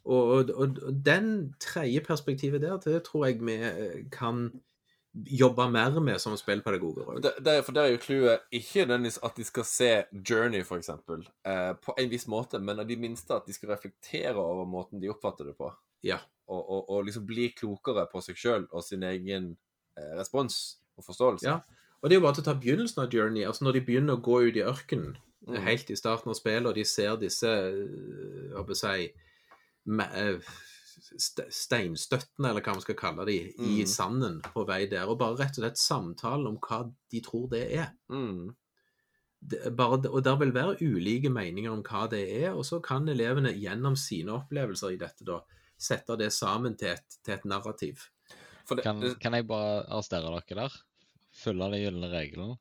og, og, og den tredje perspektivet der, det tror jeg vi eh, kan jobbe mer med som spillpedagoger òg. For der er jo clouet ikke nødvendigvis at de skal se Journey, eksempel, eh, på en viss måte, men av de minste at de skal reflektere over måten de oppfatter det på. Ja. Og, og, og liksom bli klokere på seg sjøl og sin egen eh, respons og forståelse. Ja. Og det er jo bare til å ta begynnelsen av Journey. altså Når de begynner å gå ut i ørkenen, Mm. helt i starten av spillet, og de ser disse øh, hva skal jeg si st- steinstøttene, eller hva man skal kalle de, i Mm. sanden på vei der, og bare rett og slett samtalen om hva de tror det er. Mm. det, bare, og der vil være ulike meninger om hva det er, og så kan elevene gjennom sine opplevelser i dette da sette det sammen til et, til et narrativ. For det, Kan, kan jeg bare arrestere dere der? Følge den gylne regelen?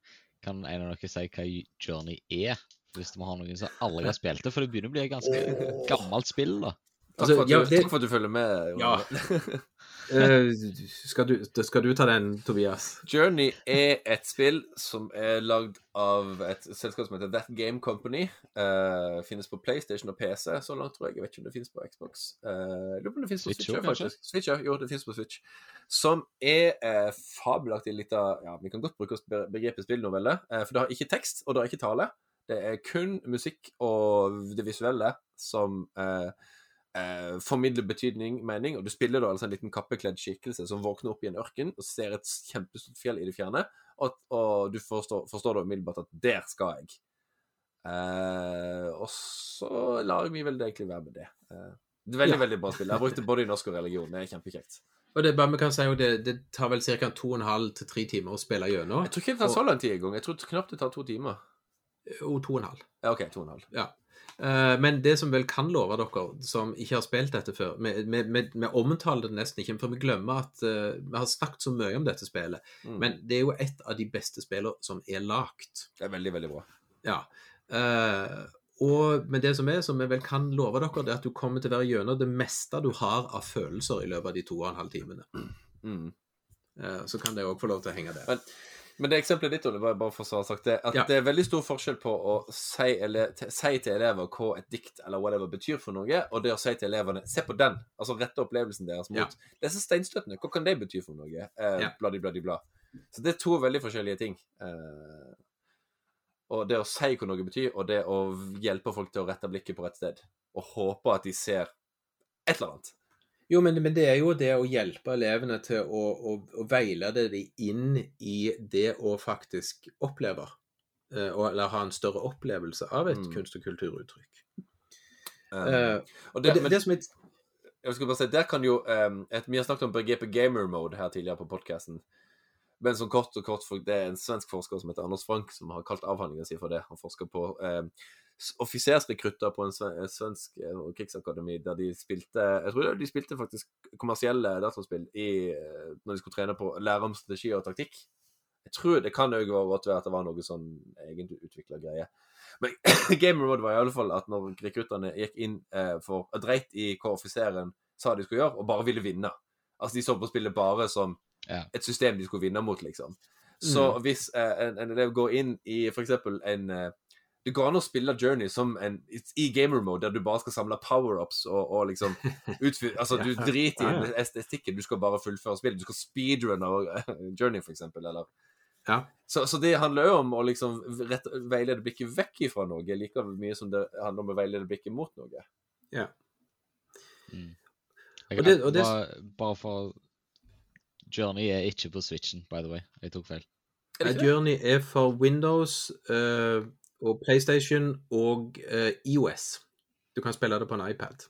Kan en av dere si hva Journey er? Hvis vi har noen som aldri har spilt det? For det begynner å bli et ganske gammelt spill, da. takk, for at du, ja, det- takk for at du følger med. Ja. Eh, skal, du, skal du ta den, Tobias? Journey er et spill som er lagd av et selskap som heter That Game Company. Uh, finnes på PlayStation og PC så langt, tror jeg. Jeg vet ikke om det finnes på Xbox. Uh, Jeg lurer på om det finnes på Switch faktisk. Switch. Jo, det finnes på Switch. Som er uh, fabelaktig lita Ja, vi kan godt bruke begrepet spillnovelle, uh, for det har ikke tekst, og det har ikke tale. Det er kun musikk og det visuelle som eh, eh, formidler betydning, mening, og du spiller da altså en liten kappekledd skikkelse som våkner opp i en ørken og ser et kjempestort fjell i det fjerne, og, og du forstår, forstår da umiddelbart at der skal jeg. Eh, og så lar meg vel egentlig være med det. Eh, det veldig, Ja. veldig bra spill. Jeg har brukt det både i norsk og religion. Det er kjempekjekt. Og det, bare vi kan si jo det, det tar vel ca. to og en halv til tre timer å spille gjennom. Jeg tror ikke det tar så lang tid engang. Jeg tror knapt det tar to timer. Jo, to og en halv. Ja, OK, to og en halv. Ja. Eh, men det som vel kan love dere, som ikke har spilt dette før Vi, vi, vi, vi omtaler det nesten ikke, for vi glemmer at uh, vi har snakket så mye om dette spillet. Mm. Men det er jo et av de beste spillene som er lagt. Det er veldig, veldig bra. Ja. Uh, og men det som er, som vi vel kan love dere, det er at du kommer til å være gjennom det meste du har av følelser i løpet av de to og en halv timene. Mm. Eh, så kan det òg få lov til å henge der. Men, men det eksempelet ditt, Ole, bare for å ha sagt det, at Ja. det er veldig stor forskjell på å si, eller, si til elever hva et dikt eller whatever betyr for noe, og det å si til elevene se på den, altså rette opplevelsen deres mot Ja. disse steinstøttene. Hva kan det bety for noe? Eh, Ja. Bladi, bladi, bla. Så det er to veldig forskjellige ting. Eh, og det å si hva noe betyr, og det å hjelpe folk til å rette blikket på rett sted. Og håpe at de ser et eller annet. Jo, men, men det er jo det å hjelpe elevene til å, å, å veilede dem inn i det å faktisk oppleve. eh, eller ha en større opplevelse av et Mm. kunst- og kulturuttrykk. Eh, Eh, og og det, det, men, det som er Jeg skulle bare si, der kan jo um, et, Vi har snakket om begrepet gamer mode her tidligere på podkasten. Men som kort og kort, for det er en svensk forsker som heter Anders Frank, som har kalt avhandlingen sin for det. Han forsker på um, offisersrekrutter på en svensk eh, krigsakademi der de spilte Jeg tror de spilte faktisk kommersielle dataspill i, eh, når de skulle trene på lære om strategi og taktikk. Jeg tror Det kan jo godt være at det var noe sånn egentlig utvikla greie. Men game road var i alle fall at når rekruttene gikk inn eh, for dreit i hva offiseren sa de skulle gjøre, og bare ville vinne. Altså De så på spillet bare som Ja. et system de skulle vinne mot, liksom. Så Mm. hvis eh, en, en elev går inn i f.eks. en eh, Det går an å spille Journey som en, i gamer mode, der du bare skal samle power-ups og, og liksom Altså, du driter i Ja, ja. estetikken, du skal bare fullføre spillet. Du skal speedrunne Journey, f.eks., eller Ja. så, så det handler jo om å liksom rett, veilede blikket vekk ifra noe, like mye som det handler om å veilede blikket mot noe. Mm. Og det- og det- bare, bare for Journey er ikke på Switchen, by the way. Jeg tok feil. Eh? Journey er for Windows eh, og PlayStation og uh, IOS. Du kan spille det på en iPad.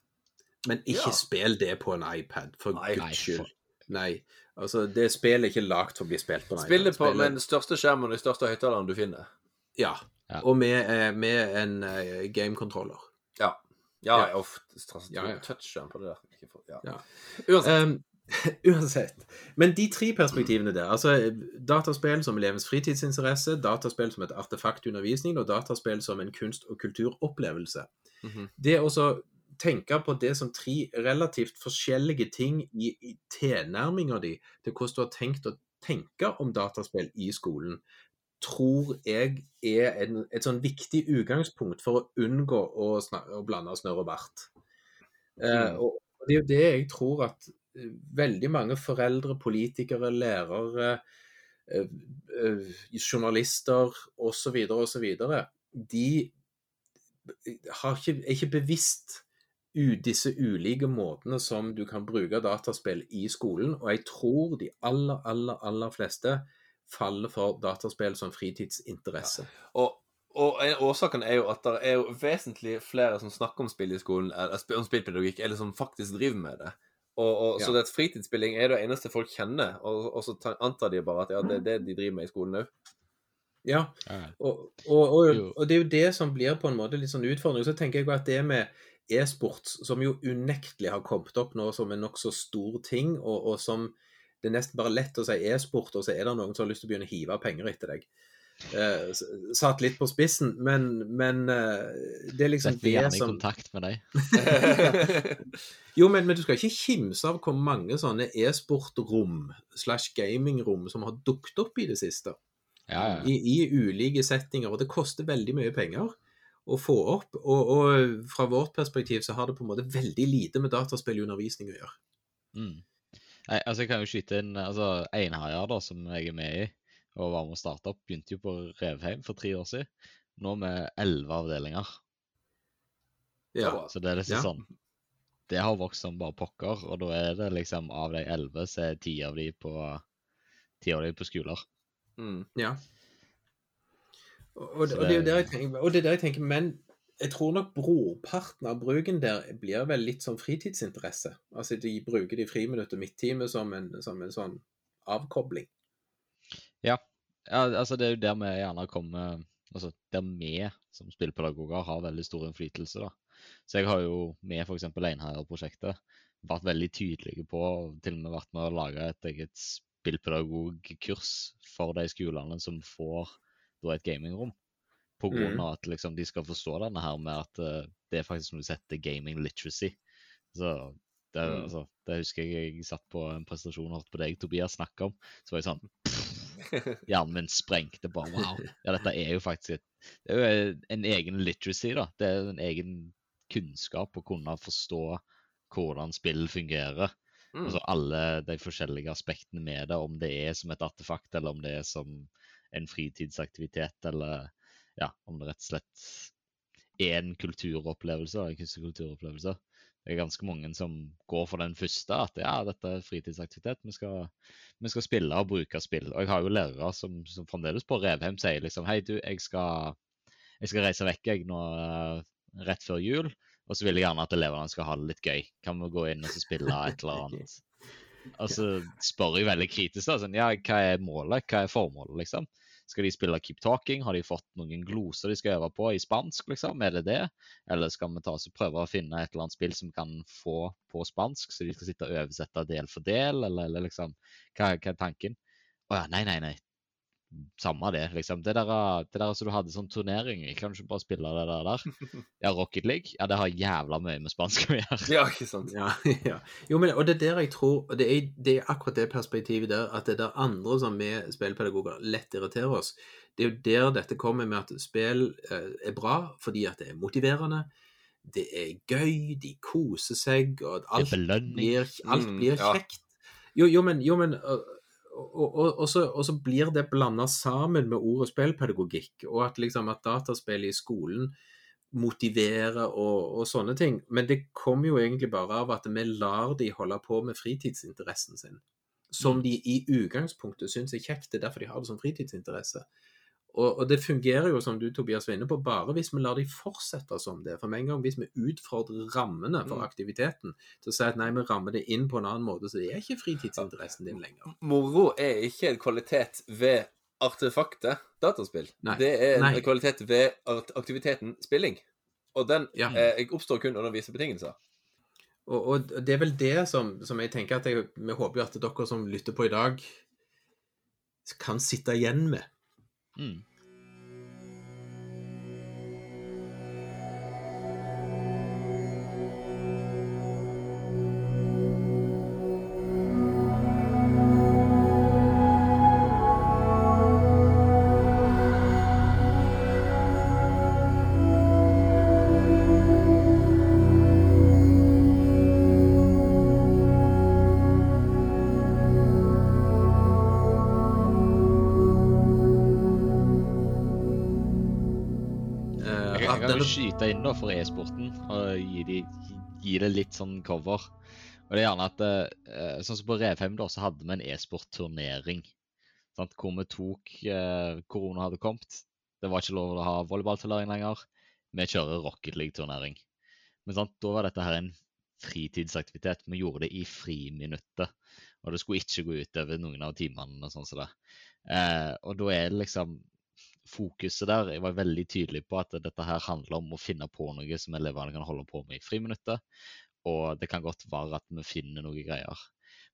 Men ikke Ja. spill det på en iPad, for Nei, guds skyld. Nei. Altså, det spillet er ikke lagd for å bli spilt på en Spill det på den største skjermen og de største høyttalerne du finner. Ja. Ja. Og med, eh, med en uh, gamecontroller. Ja. Ja, Ja. Touchskjerm på det der. Ikke for, ja. Ja. Uansett. Um, uansett. Men de tre perspektivene der, altså dataspill som elevens fritidsinteresse, dataspill som et artefakt i undervisningen, og dataspill som en kunst- og kulturopplevelse. Mhm. Det å tenke på det som tre relativt forskjellige ting i, i tilnærminga di til hvordan du har tenkt å tenke om dataspill i skolen, tror jeg er en, et sånn viktig utgangspunkt for å unngå å, å blande snørr og bart. Eh, Mm. og og det er jo det jeg tror at eh, veldig mange foreldre, politikere, lærere, eh, eh, journalister osv. osv. De har ikke, er ikke bevisst disse ulike måtene som du kan bruke dataspill i skolen. Og jeg tror de aller, aller, aller fleste faller for dataspill som fritidsinteresse. Og, og en- årsaken er jo at det er jo vesentlig flere som snakker om spill i skolen, eller om spillpedagogikk, eller som faktisk driver med det. Og, og, Så det at fritidsspilling er det eneste folk kjenner, og, og så antar de bare at ja, det er det de driver med i skolen òg. Ja, Ja. Og, og, og, og det er jo det som blir på en måte litt sånn utfordring. Så tenker jeg at det med e-sport, som jo unektelig har kommet opp nå som en nokså stor ting, og, og som det er nesten bare lett å si e-sport, og så er det noen som har lyst til å begynne å hive penger etter deg. Eh, satt litt på spissen, men, men eh, det er liksom Sett meg det gjerne i som kontakt med deg. Jo, men, men du skal ikke kimse av hvor mange sånne e-sport-rom slash gaming-rom som har dukket opp i det siste. Ja, ja. i, i ulike settinger, og det koster veldig mye penger å få opp. Og, og fra vårt perspektiv så har det på en måte veldig lite med dataspillundervisning å gjøre. Mm. Nei, altså jeg kan jo skyte inn altså Einherjar, da, som jeg er med i, og var med å starte opp, begynte jo på Revheim for tre år siden. Nå med elleve avdelinger. Ja. Så det er liksom Ja. sånn det har vokst som bare pokker. Og da er det liksom av de elleve, så er ti av de på, av de på skoler. Mm. Ja. Og, og, det, og, det er jo det- der jeg tenker, og det er der jeg tenker, men jeg tror nok brorparten av bruken der blir vel litt som fritidsinteresse. Altså de bruker de friminutt og midttime som som en sånn avkobling. Ja, altså det er jo der vi gjerne kommer Altså der vi som spillpedagoger har veldig stor innflytelse, da. Så jeg har jo med f.eks. Einherjer-prosjektet vært veldig tydelige på, til og med vært med å lage et eget spillpedagogkurs for de skolene som får da et gamingrom. På grunn Mhm. av at liksom, de skal forstå denne her med at uh, det er faktisk noe som heter gaming literacy. Så det, Mm. altså, det husker jeg jeg satt på en presentasjon og hørte på deg, Tobias, snakke om. Så var jeg sånn Hjernen min sprengte bare. Wow. Ja, dette er jo faktisk et, det er jo en egen literacy, da. Det er en egen kunnskap å kunne forstå hvordan spill fungerer. Mm. Altså alle de forskjellige aspektene med det, om det er som et artefakt, eller om det er som en fritidsaktivitet, eller ja, om det rett og slett er en kulturopplevelse, en kunstig kulturopplevelse. Det er ganske mange som går for den første, at ja, dette er fritidsaktivitet, vi skal, vi skal spille og bruke spill. Og jeg har jo lærere som, som fremdeles på Revheim sier liksom hei, du, jeg skal, jeg skal reise vekk jeg nå eh, rett før jul, og så vil jeg gjerne at elevene skal ha det litt gøy. Kan vi gå inn og så spille et eller annet? Og så spør jeg veldig kritisk, da. Sånn, ja, hva er målet? Hva er formålet, liksom? Skal de spille Keep Talking? Har de fått noen gloser de skal øve på i spansk, liksom? Er det det? Eller skal vi ta oss og prøve å finne et eller annet spill som kan få på spansk, så de skal sitte og oversette del for del, eller, eller liksom Hva, hva er tanken? Å ja, nei, nei, nei. Samme det, liksom. Det der, det der som du hadde sånn turnering i, kan du ikke bare spille det der? der? Ja, Rocket League? Ja, det har jævla mye med spansk å gjøre. Ja, ikke sant. Ja, ja. Jo, men, og det er der jeg tror det er, det er akkurat det perspektivet der, at det er andre som vi spillpedagoger lett irriterer oss. Det er jo der dette kommer med at spill eh, er bra fordi at det er motiverende. Det er gøy, de koser seg, og alt blir, alt Mm, blir kjekt. Jo, jo, men, jo, men og, og, og, og, så, og så blir det blanda sammen med ordet spillpedagogikk, og at liksom at dataspill i skolen motiverer og, og sånne ting. Men det kommer jo egentlig bare av at vi lar de holde på med fritidsinteressen sin. Som Mm. de i utgangspunktet syns er kjekt. Det er derfor de har det som fritidsinteresse. Og, og det fungerer jo, som du Tobias var inne på, bare hvis vi lar de fortsette som det. For med en gang hvis vi utfordrer rammene for Mm. aktiviteten til å si at nei, vi rammer det inn på en annen måte, så det er ikke fritidsinteressen din lenger. Moro er ikke en kvalitet ved artefaktet dataspill. Nei. Det er en Nei. kvalitet ved aktiviteten spilling. Og den Ja. eh, oppstår kun under visse betingelser. Og, og det er vel det som, som jeg tenker at jeg, vi håper at dere som lytter på i dag, kan sitte igjen med. Mm. Kan denne- skyte inn da for e-sporten og gi, de, gi det litt sånn cover. Og det er gjerne at eh, Sånn som på Revheim da, så hadde vi en e-sportturnering. Hvor vi tok eh, Korona hadde kommet. Det var ikke lov å ha volleyballturnering lenger. Vi kjører Rocket League-turnering. Men sant? da var dette her en fritidsaktivitet. Vi gjorde det i friminuttet. Og det skulle ikke gå utover noen av timene. og sånn som det. Eh, og da er det liksom fokuset der. Jeg var veldig tydelig på at dette her handler om å finne på noe som elevene kan holde på med i friminuttet. Og det kan godt være at vi finner noe greier.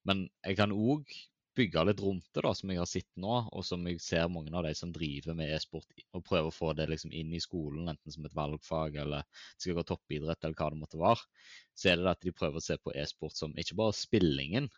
Men jeg kan òg bygge litt rundt det, da, som jeg har sett nå, og som jeg ser mange av de som driver med e-sport, og prøver å få det liksom inn i skolen, enten som et valgfag eller det skal gå toppidrett eller hva det måtte være, så er det at de prøver å se på e-sport som ikke bare spillingen,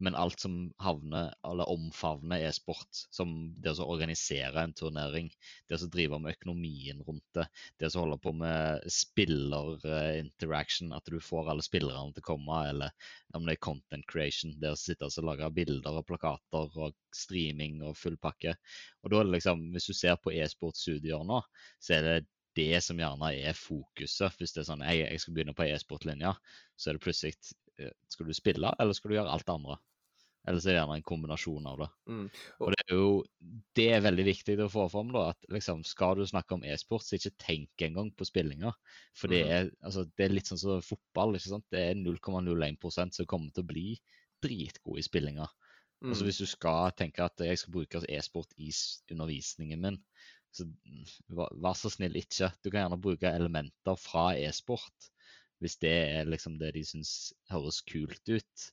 men alt som havner, eller omfavner e-sport, som det å organisere en turnering, det å drive med økonomien rundt det, det å holde på med spiller-interaction, at du får alle spillerne til å komme, eller om det er content creation, det å sitte og lage bilder og plakater og streaming og full pakke. Og da er det liksom, hvis du ser på e-sportstudier nå, så er det det som gjerne er fokuset. Hvis det er sånn jeg, jeg skal begynne på e-sportlinja, så er det plutselig eh, Skal du spille, eller skal du gjøre alt det andre? Eller så er det gjerne en kombinasjon av det. Mm. Og det er jo det er veldig viktig å få fram, da, at liksom, skal du snakke om e-sport, så ikke tenk engang på spillinga. For det Mhm. er, altså, det er litt sånn som fotball. ikke sant? Det er 0,01% som kommer til å bli dritgode i spillinga. Mm. Altså Hvis du skal tenke at jeg skal bruke e-sport i undervisningen min, så mm, vær så snill ikke. Du kan gjerne bruke elementer fra e-sport hvis det er liksom det de syns høres kult ut.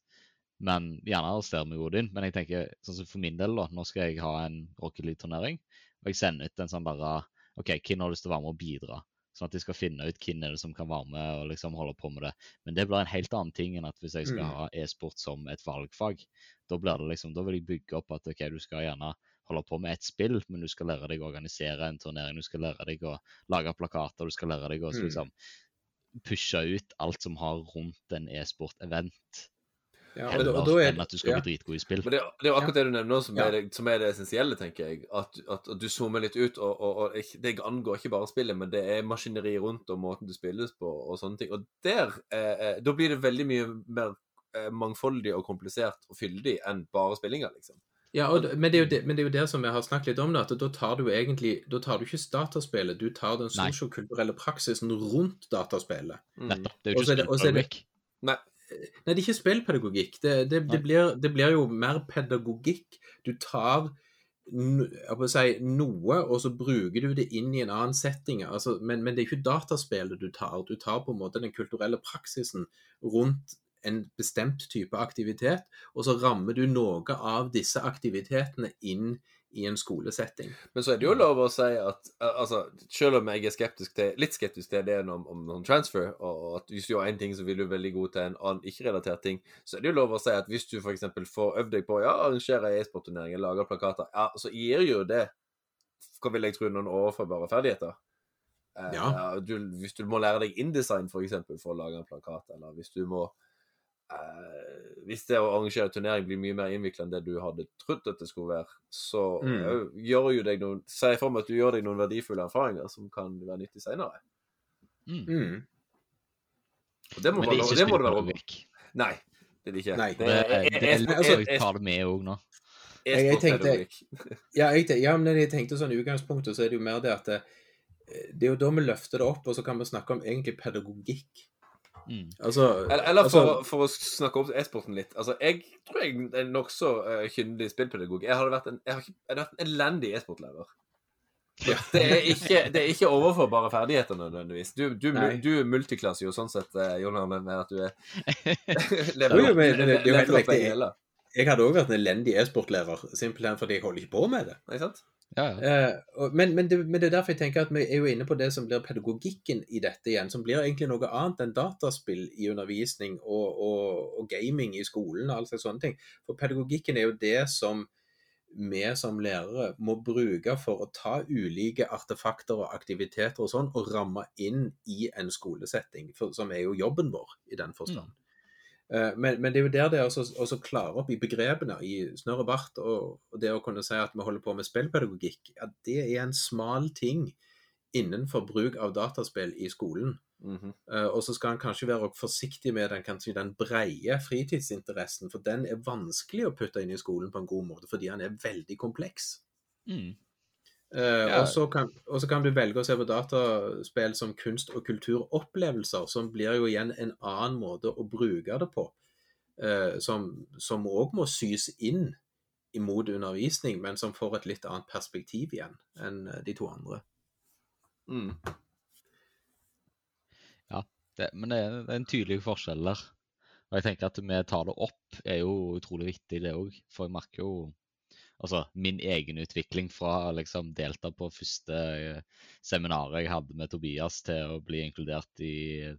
Men gjerne arrester meg Odin. Men jeg tenker, sånn som for min del, da, nå skal jeg ha en Rocket League-turnering. Og jeg sender ut en sånn bare OK, hvem har lyst til å være med og bidra? Sånn at de skal finne ut hvem er det som kan være med og liksom holde på med det. Men det blir en helt annen ting enn at hvis jeg skal Mm. ha e-sport som et valgfag. Da blir det liksom, da vil jeg bygge opp at OK, du skal gjerne holde på med et spill, men du skal lære deg å organisere en turnering. Du skal lære deg å lage plakater, du skal lære deg å Mm. liksom pushe ut alt som har rundt en e-sport-event. Ja, og, og da er enn at du skal ja. bli dritgod i spill. Men det, det er jo akkurat det du nevner som, Ja. er det, som er det essensielle, tenker jeg. At, at, at du zoomer litt ut. Og, og, og det angår ikke bare spillet, men det er maskineri rundt og måten det spilles på og sånne ting. Og der eh, eh, Da blir det veldig mye mer eh, mangfoldig og komplisert og fyldig enn bare spillinga, liksom. Ja, og, men, det er jo det, men det er jo det som vi har snakket litt om, da, at da tar du egentlig Da tar du ikke dataspillet, du tar den sosiokulturelle praksisen rundt dataspillet. Mm. Nettopp. Det er jo ikke er. Nei. Nei, det er ikke spillpedagogikk. Det, det, det, blir, det blir jo mer pedagogikk. Du tar si, noe, og så bruker du det inn i en annen setting. Altså, men, men det er ikke dataspillet du tar. Du tar på en måte den kulturelle praksisen rundt en bestemt type aktivitet, og så rammer du noe av disse aktivitetene inn i en skolesetting. Men så er det jo lov å si at eh, altså, Selv om jeg er skeptisk til, litt skeptisk til ideen om, om, om transfer, og, at hvis du gjør én ting, så vil du veldig god til en annen ikke-relatert ting, så er det jo lov å si at hvis du f.eks. får øvd deg på ja, arrangere e-sportturneringer, lage plakater, ja, så gir jo det hva vil jeg tro, noen overførbare ferdigheter. Ja. Uh, du, hvis du må lære deg InDesign for, eksempel, for å lage en plakat, eller hvis du må eh, Hvis det å arrangere turnering blir mye mer innvikla enn det du hadde trodd at det skulle være, så Mm. eh, gjør jo deg noen Si for meg at du gjør deg noen verdifulle erfaringer som kan være nyttig senere. Mm. Mm. Og det må, Men det er være, ikke det må det være. Nei, det er det ikke. Nei. Det, det, er- altså, jeg tar det med òg nå. Jeg- jeg tenkte-. Ja, jeg, ja, men jeg tenkte sånn i utgangspunktet så er det jo mer det at det, det er jo da vi løfter det opp, og så kan vi snakke om egentlig pedagogikk. Mm. Altså, Eller, eller for, altså, for å snakke opp e-sporten litt. Altså, Jeg tror jeg er nokså uh, kyndig spillpedagog. Jeg hadde vært en, jeg hadde vært en elendig e-sportlærer. Det er ikke, det er ikke overførbare ferdigheter nødvendigvis. Du, du, du er multiklasse jo sånn sett, eh, Jon Arne, med at du er Jo, jo, men det- det er jo helt riktig. jeg hadde òg vært en elendig e-sportlærer, simpelthen fordi jeg holder ikke på med det. Ikke sant? Ja, ja. Eh, men, men, det, men det er derfor jeg tenker at vi er jo inne på det som blir pedagogikken i dette igjen, som blir egentlig noe annet enn dataspill i undervisning og, og, og gaming i skolen og alle slags sånne ting. For pedagogikken er jo det som vi som lærere må bruke for å ta ulike artefakter og aktiviteter og sånn, og ramme inn i en skolesetting, for, som er jo jobben vår i den forstand. Eh, Men, men det er jo der det er også, også klare opp i begrepene, i snørr og bart, og, og det å kunne si at vi holder på med spillpedagogikk, at det er en smal ting innenfor bruk av dataspill i skolen. Mm -hmm. uh, og så skal en kanskje være forsiktig med den, kanskje den breie fritidsinteressen, for den er vanskelig å putte inn i skolen på en god måte, fordi den er veldig kompleks. Mm. Eh, Ja. og, så kan, kan du velge å se på dataspill som kunst- og kulturopplevelser, som blir jo igjen en annen måte å bruke det på, eh, som òg må sys inn imot undervisning, men som får et litt annet perspektiv igjen enn eh, de to andre. Mm. Det, men det er, det er en tydelig forskjell der. Og jeg tenker at vi tar det opp, er jo utrolig viktig, det òg. For jeg merker jo altså, min egen utvikling fra å liksom delta på første eh, seminaret jeg hadde med Tobias, til å bli inkludert i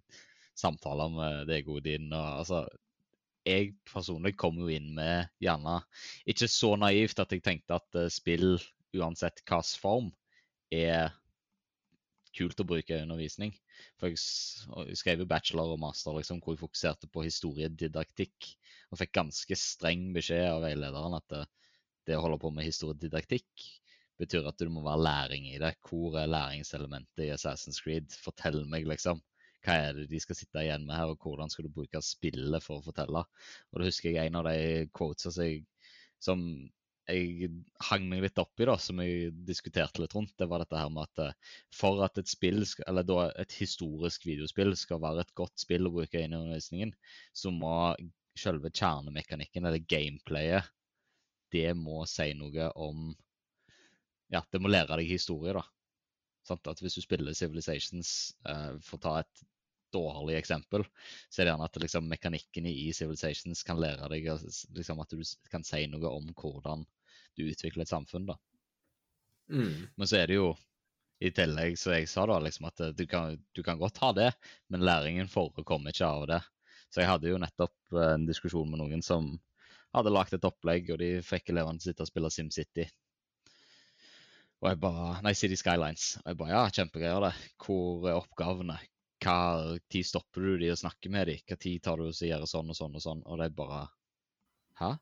samtaler med deg, Odin. Og, altså, jeg personlig kom jo inn med gjerne ikke så naivt at jeg tenkte at eh, spill, uansett hvilken form, er kult å bruke i undervisning. For jeg skrev jo bachelor og master liksom, hvor jeg fokuserte på historiedidaktikk. Og fikk ganske streng beskjed av veilederen at det, å holde på med historiedidaktikk betyr at det må være læring i det. Hvor er læringselementet i Assassin's Creed? Fortell meg, liksom. Hva er det de skal sitte igjen med her, og hvordan skal du bruke spillet for å fortelle? Og da husker jeg en av de quotesa som som jeg hang meg litt opp i, da, som jeg diskuterte litt rundt, det var dette her med at eh, for at et spill, eller da et historisk videospill skal være et godt spill å bruke inn i undervisningen, så må selve kjernemekanikken, eller gameplayet, det må si noe om Ja, det må lære deg historie, da. Sånn, At hvis du spiller Civilizations, eh, for å ta et dårlig eksempel, så er det gjerne at liksom, mekanikken i Civilizations kan lære deg liksom, at du kan si noe om hvordan du utvikler et samfunn. da. Mm. Men så er det jo i tillegg, som jeg sa, da, liksom at du kan, du kan godt ha det, men læringen forekommer ikke av det. Så jeg hadde jo nettopp en diskusjon med noen som hadde lagd et opplegg, og de fikk elevene til å sitte og spille SimCity. Og jeg bare Nei, City Skylines. Og jeg bare Ja, kjempegreier, det. Hvor er oppgavene? Hva tid stopper du de og snakker med de? Hva tid tar du og gjør sånn og sånn og sånn? Og det er bare Hæ?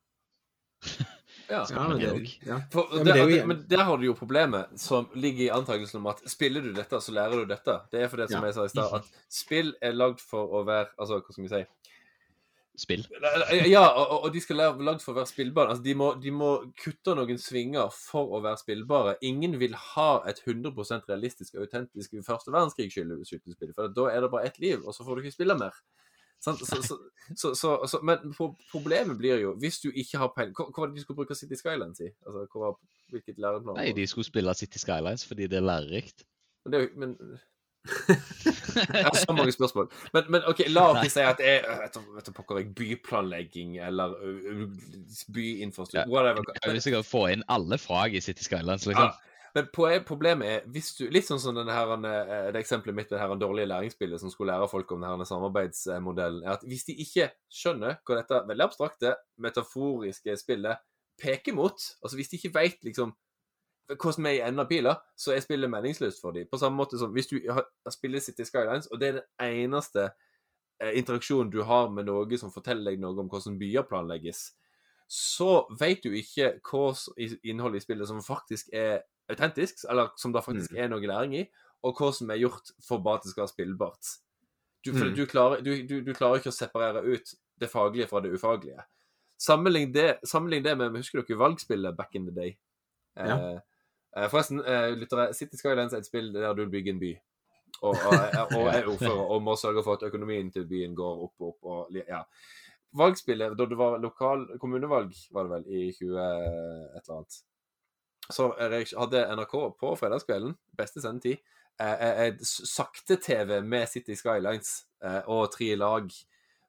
Ja. Ja, men, det, ja. For, Ja, men det er jo- men der har du jo problemet som ligger i antakelsen om at spiller du dette, så lærer du dette. Det er for det som Ja. jeg sa i stad, at spill er lagd for å være Altså, hva skal vi si Spill. Ja, og, og de skal være lagd for å være spillbare. Altså, de, må, de må kutte noen svinger for å være spillbare. Ingen vil ha et 100 realistisk og autentisk første verdenskrig-skytespill, for da er det bare ett liv, og så får du ikke spille mer. Så, så, så, men problemet blir jo, hvis du ikke har peiling Hva var det de skulle bruke City Skylines i? Altså, hva var, hvilket læreplan? Nei, de skulle spille City Skylines fordi det er lærerikt. Men det Men Jeg har så mange spørsmål. Men, men OK, la oss si at er vet vet pokker jeg, byplanlegging eller ø, ø, byinfrastruktur Whatever. Jeg vil sikkert få inn alle fag i City Skylines, liksom. Ja. Men problemet er hvis du, Litt sånn som her, eh, det eksempelet mitt med det her dårlige læringsbildet som skulle lære folk om denne samarbeidsmodellen, er at hvis de ikke skjønner hva dette veldig abstrakte, metaforiske spillet peker mot Altså hvis de ikke veit liksom hva vi ender pila, så er spillet meningsløst for dem. På samme måte som hvis du har- spiller City Skylines, og det er den eneste eh, interaksjonen du har med noe som forteller deg noe om hvordan byer planlegges, så vet du ikke hva innholdet i spillet som faktisk er autentisk, eller som det faktisk er noe læring i, og hva som er gjort for bare at det skal være spillbart. Du, Mm. du, klarer, du, du, klarer ikke å separere ut det faglige fra det ufaglige. Sammenlign det, sammenlign det med Husker dere valgspillet back in the day? Ja. Eh, forresten, eh, lyttere, City Skylines er et spill der du bygger en by. Og, og, og er ordfører og må sørge for at økonomien til byen går opp og opp. Og, ja. Valgspillet, da det var lokal kommunevalg, var det vel, i 20 et eller annet, så reak- hadde NRK på fredagskvelden, beste sendetid, eh, et sakte-TV med City Skylines eh, og tre lag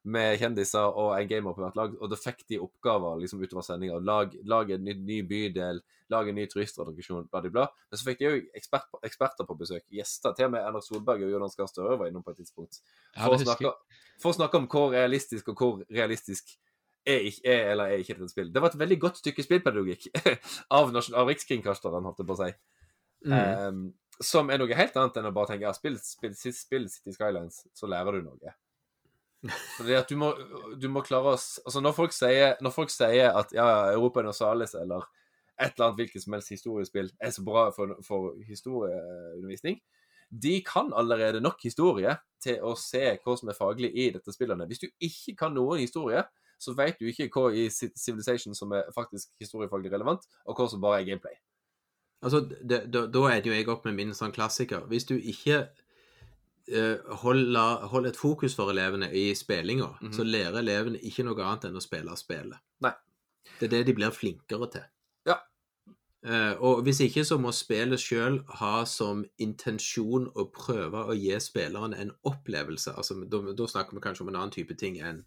med kjendiser og en gamer på hvert lag. Og da fikk de oppgaver liksom utover sendinga. Lag, lag en ny, ny bydel, lag en ny turistattraksjon, bla, bla, bla. Men så fikk de jo ekspert, eksperter på besøk. Gjester. Til og med Erna Solberg og Jonas Gahr Støre var innom på et tidspunkt. Ja, For, å snakke, for å snakke om hvor realistisk og hvor realistisk er, ikke, er eller er ikke dette et spill. Det var et veldig godt stykke spillpedagogikk av, av Rikskringkasteren, holdt jeg på å si. Mm. Um, som er noe helt annet enn å bare tenke ja, spill, spill, spill City Skylines, så lærer du noe. Fordi at du må, du må klare å Altså, når folk sier, når folk sier at ja, Europa Universalis eller et eller annet hvilket som helst historiespill er så bra for, for historieundervisning, de kan allerede nok historie til å se hva som er faglig i dette spillene. Hvis du ikke kan noen historie, så vet du ikke hva i Civilization som er faktisk historiefaglig relevant, og hva som bare er gameplay. Altså, det, da, da er det jo jeg opp med min sånn klassiker. Hvis du ikke eh, holde, holder et fokus for elevene i spillinga, Mhm. så lærer elevene ikke noe annet enn å spille spillet. Nei. Det er det de blir flinkere til. Ja. Eh, og hvis ikke, så må spillet sjøl ha som intensjon å prøve å gi spilleren en opplevelse. Altså, da, da snakker vi kanskje om en annen type ting enn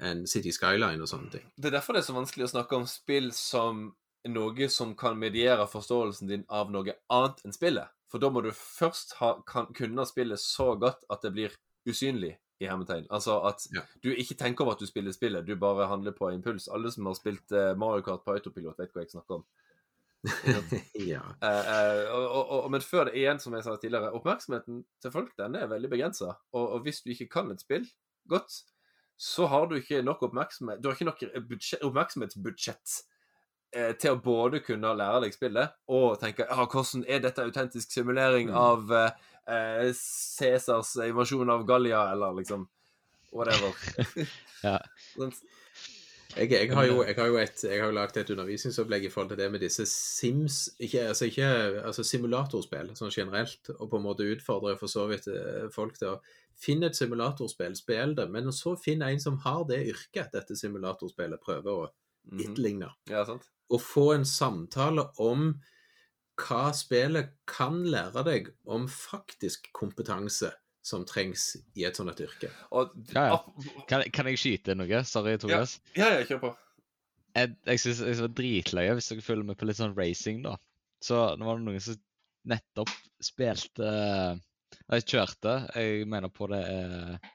enn City Skyline og sånne ting. Det er derfor det er så vanskelig å snakke om spill som noe som kan mediere forståelsen din av noe annet enn spillet. For da må du først ha, kan, kunne spillet så godt at det blir usynlig, i hermetegn. Altså at Ja. du ikke tenker over at du spiller spillet, du bare handler på impuls. Alle som har spilt uh, Mario Kart på autopilot, vet hva jeg snakker om. ja. uh, uh, og, men før det igjen, som jeg sa tidligere, oppmerksomheten til folk den er veldig begrensa. Og, og hvis du ikke kan et spill godt, så har du ikke nok oppmerksomhet Du har ikke nok budsjett, oppmerksomhetsbudsjett til å både kunne lære deg spillet og tenke ja, hvordan er dette autentisk simulering Mm. av eh, Cæsars invasjon av Gallia, eller liksom whatever. Ja. Sånn, Jeg, jeg har jo, jeg har jo, et, jeg har jo et undervisningsopplegg i forhold til det med disse Sims ikke, altså ikke altså simulatorspill sånn generelt, og på en måte utfordrer for så vidt eh, folk til å finne et simulatorspill, spill det, men så finn en som har det yrket dette simulatorspillet prøver å mhm. etterligne. Ja, sant? Og få en samtale om hva spillet kan lære deg om faktisk kompetanse som trengs i et sånt yrke. Og, Ja, ja. Kan, kan jeg skyte noe? Sorry, Tobias. ja, ja, kjør på. Jeg, jeg syns det var dritløye hvis dere følger med på litt sånn racing, da. Så nå var det noen som nettopp spilte Jeg kjørte, jeg mener på det eh,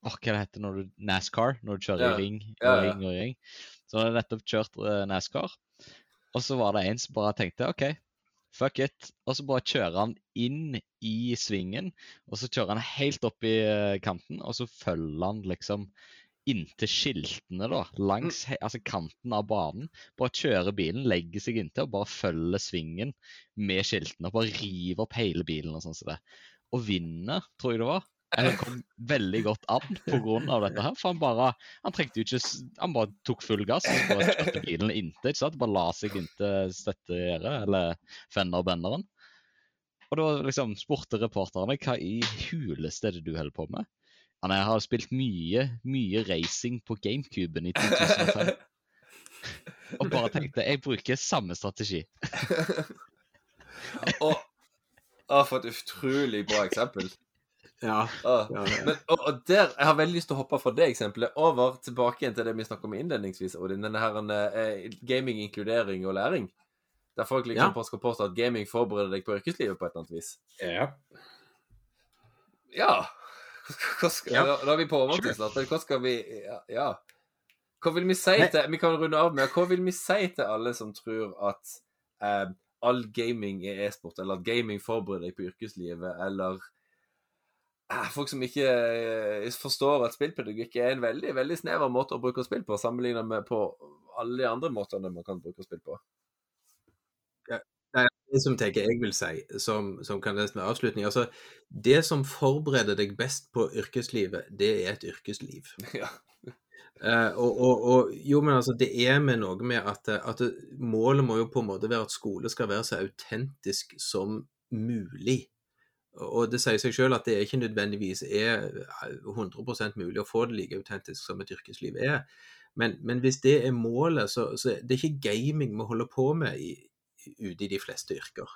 Åh, hva det heter når du NASCAR? Når du kjører Ja. i ring og Ja, ja. ring og ring. Så jeg hadde nettopp kjørt eh, NASCAR, og så var det en som bare tenkte OK, fuck it. Og så bare kjører han inn i svingen, og så kjører han helt opp i eh, kanten, og så følger han liksom inntil skiltene, da, langs altså kanten av banen. Bare kjører bilen, legger seg inntil og bare følger svingen med skiltene. og Bare river opp hele bilen og sånn som det. Og vinner, tror jeg det var. Eller kom veldig godt an pga. dette her. For han bare han trengte jo ikke Han bare tok full gass og bare kjørte bilen inntil. ikke sant? Bare la seg inntil støttegjerdet, eller fenderbenderen. Og da liksom spurte reporterne hva i huleste er det du holder på med? Han har spilt mye, mye racing på GameCuben i 2005. Og bare tenkte jeg bruker samme strategi. Ah, For et utrolig bra eksempel. Ja, Ah. ja, ja. Men, og, og der, Jeg har veldig lyst til å hoppe fra det eksempelet over tilbake igjen til det vi snakket om innledningsvis. Odin, denne her, eh, Gaming, inkludering og læring. Der folk liksom Ja. skal påstå at gaming forbereder deg på yrkeslivet på et eller annet vis. ja. Ja. Hva skal, Ja. Da, da er vi på overtid hva skal vi ja, ja. Hva vil vi si Nei. til Vi kan runde av med Hva vil vi si til alle som tror at eh, all gaming er e-sport, eller at gaming forbereder deg på yrkeslivet, eller eh, folk som ikke eh, forstår at spillpedagogikk er en veldig veldig snever måte å bruke spill på, sammenlignet med på alle de andre måtene man kan bruke spill på. Det er det som tenker jeg vil si, som, som kan nesten være avslutning altså, Det som forbereder deg best på yrkeslivet, det er et yrkesliv. ja. Uh, og, og, og jo, men altså, det er med noe med at, at målet må jo på en måte være at skole skal være så autentisk som mulig. Og det sier seg selv at det ikke nødvendigvis er 100% mulig å få det like autentisk som et yrkesliv er. Men, men hvis det er målet, så, så det er ikke gaming vi holder på med i, ute i de fleste yrker.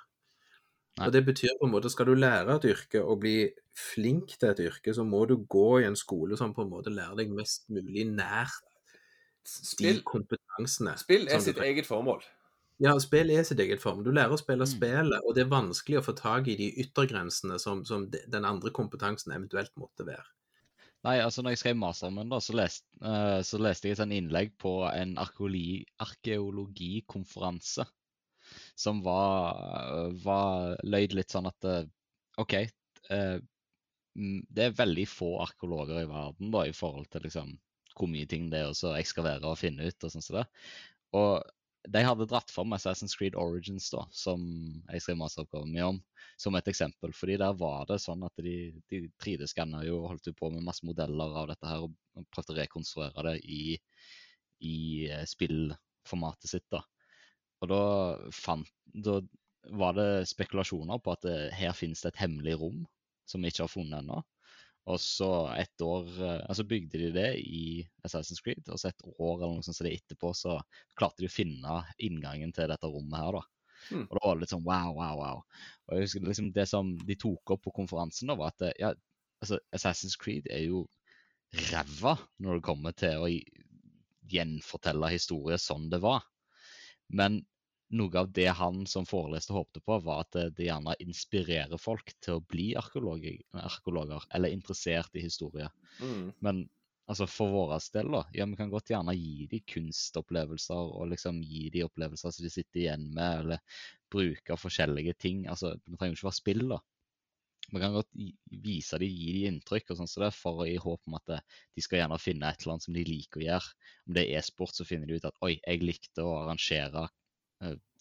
Nei. Og det betyr på en måte, Skal du lære et yrke og bli flink til et yrke, så må du gå i en skole som på en måte lærer deg mest mulig nært de kompetansene. spill er sitt eget formål. Ja, spill er sitt eget form. Du lærer å spille Mm. spillet, og det er vanskelig å få tak i de yttergrensene som, som de- den andre kompetansen eventuelt måtte være. Nei, altså når jeg skrev masteren min, da, så, lest, uh, så leste jeg et sånt innlegg på en arkeologikonferanse som var, var løyd litt sånn at eh, OK, eh, mm, det er veldig få arkeologer i verden da, i forhold til liksom hvor mye ting det er å ekskavere og finne ut og sånn som det. Og de hadde dratt fram Assassin's Creed Origins, da, som jeg skrev masteroppgaven min om, som et eksempel. fordi der var det sånn at de, de 3D-skanna jo og holdt på med masse modeller av dette her og prøvde å rekonstruere det i, i eh, spillformatet sitt. da. Og da, fant, da var det spekulasjoner på at det, her finnes det et hemmelig rom som vi ikke har funnet ennå. Og så et år eh, altså bygde de det i Assassin's Creed, og så et år eller noe sånt så det etterpå, så klarte de å finne inngangen til dette rommet her, da. Mm. Og da var det litt sånn wow, wow, wow. Og jeg husker liksom det som de tok opp på konferansen, da, var at ja, altså Assassin's Creed er jo ræva når det kommer til å gjenfortelle historier sånn det var. Men noe av det han som foreleste håpte på, var at det, det gjerne inspirerer folk til å bli arkeologer, eller interessert i historie. Mm. Men altså for vår del, da, ja, vi kan godt gjerne gi dem kunstopplevelser og liksom gi dem opplevelser som de sitter igjen med, eller bruke forskjellige ting. Altså, det trenger jo ikke være spill, da. Man kan godt vise dem, gi dem inntrykk og sånn som det, for i håp om at eh, de skal gjerne finne et eller annet som de liker å gjøre. Om det er e-sport, så finner de ut at oi, jeg likte å arrangere eh,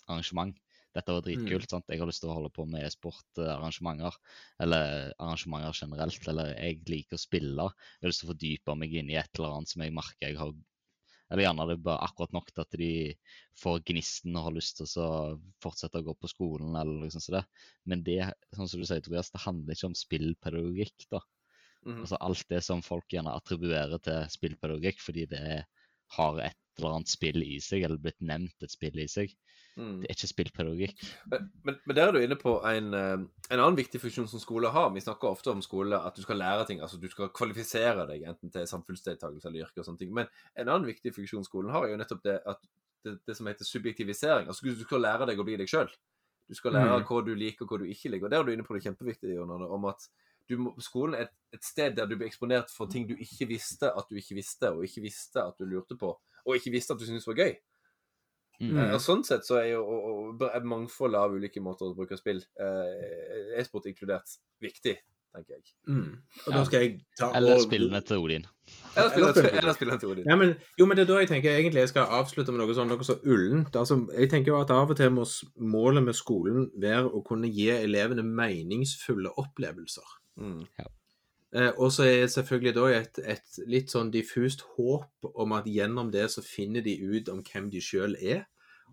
arrangement. Dette var dritkult. sant? Jeg har lyst til å holde på med e-sportarrangementer. Eller arrangementer generelt. Eller jeg liker å spille. Jeg har lyst til å fordype meg inn i et eller annet som jeg merker jeg har Eller gjerne det er bare akkurat nok til at de får gnisten og har lyst til å fortsette å gå på skolen. eller noe sånt som det. Men det, sånn som du sier, Tobias, det handler ikke om spillpedagogikk. da. Mm. Altså alt det som folk gjerne attribuerer til spillpedagogikk fordi det har et eller annet spill i seg, eller blitt nevnt et spill i seg. Mm. Det er ikke spillpedagogikk. Men, men, men der er du inne på en, eh, en annen viktig funksjon som skole har. Vi snakker ofte om skole at du skal lære ting. altså Du skal kvalifisere deg enten til samfunnsdeltakelse eller yrke og sånne ting. Men en annen viktig funksjon skolen har, er jo nettopp det det, det som heter subjektivisering. altså Du skal lære deg å bli deg sjøl. Du skal lære Mm. hva du liker og hva du ikke liker. Og Der er du inne på det kjempeviktige, Jon om at du må, skolen er et, et sted der du blir eksponert for ting du ikke visste at du ikke visste, og ikke visste at du lurte på, og ikke visste at du syntes var gøy. Mm. Eh, Og sånn sett så er jo og, og, et av ulike måter å bruke spill, eh, e-sport inkludert, viktig, tenker jeg. Mm. Og Ja. da skal jeg ta Eller spillene til Odin. Eller spiller til Odin. Ja, men, jo, men det er da jeg tenker egentlig jeg skal avslutte med noe sånn noe så ullent. Altså, jeg tenker jo at av og til må målet med skolen være å kunne gi elevene meningsfulle opplevelser. Mm. Eh, og så er selvfølgelig da et, et litt sånn diffust håp om at gjennom det så finner de ut om hvem de sjøl er,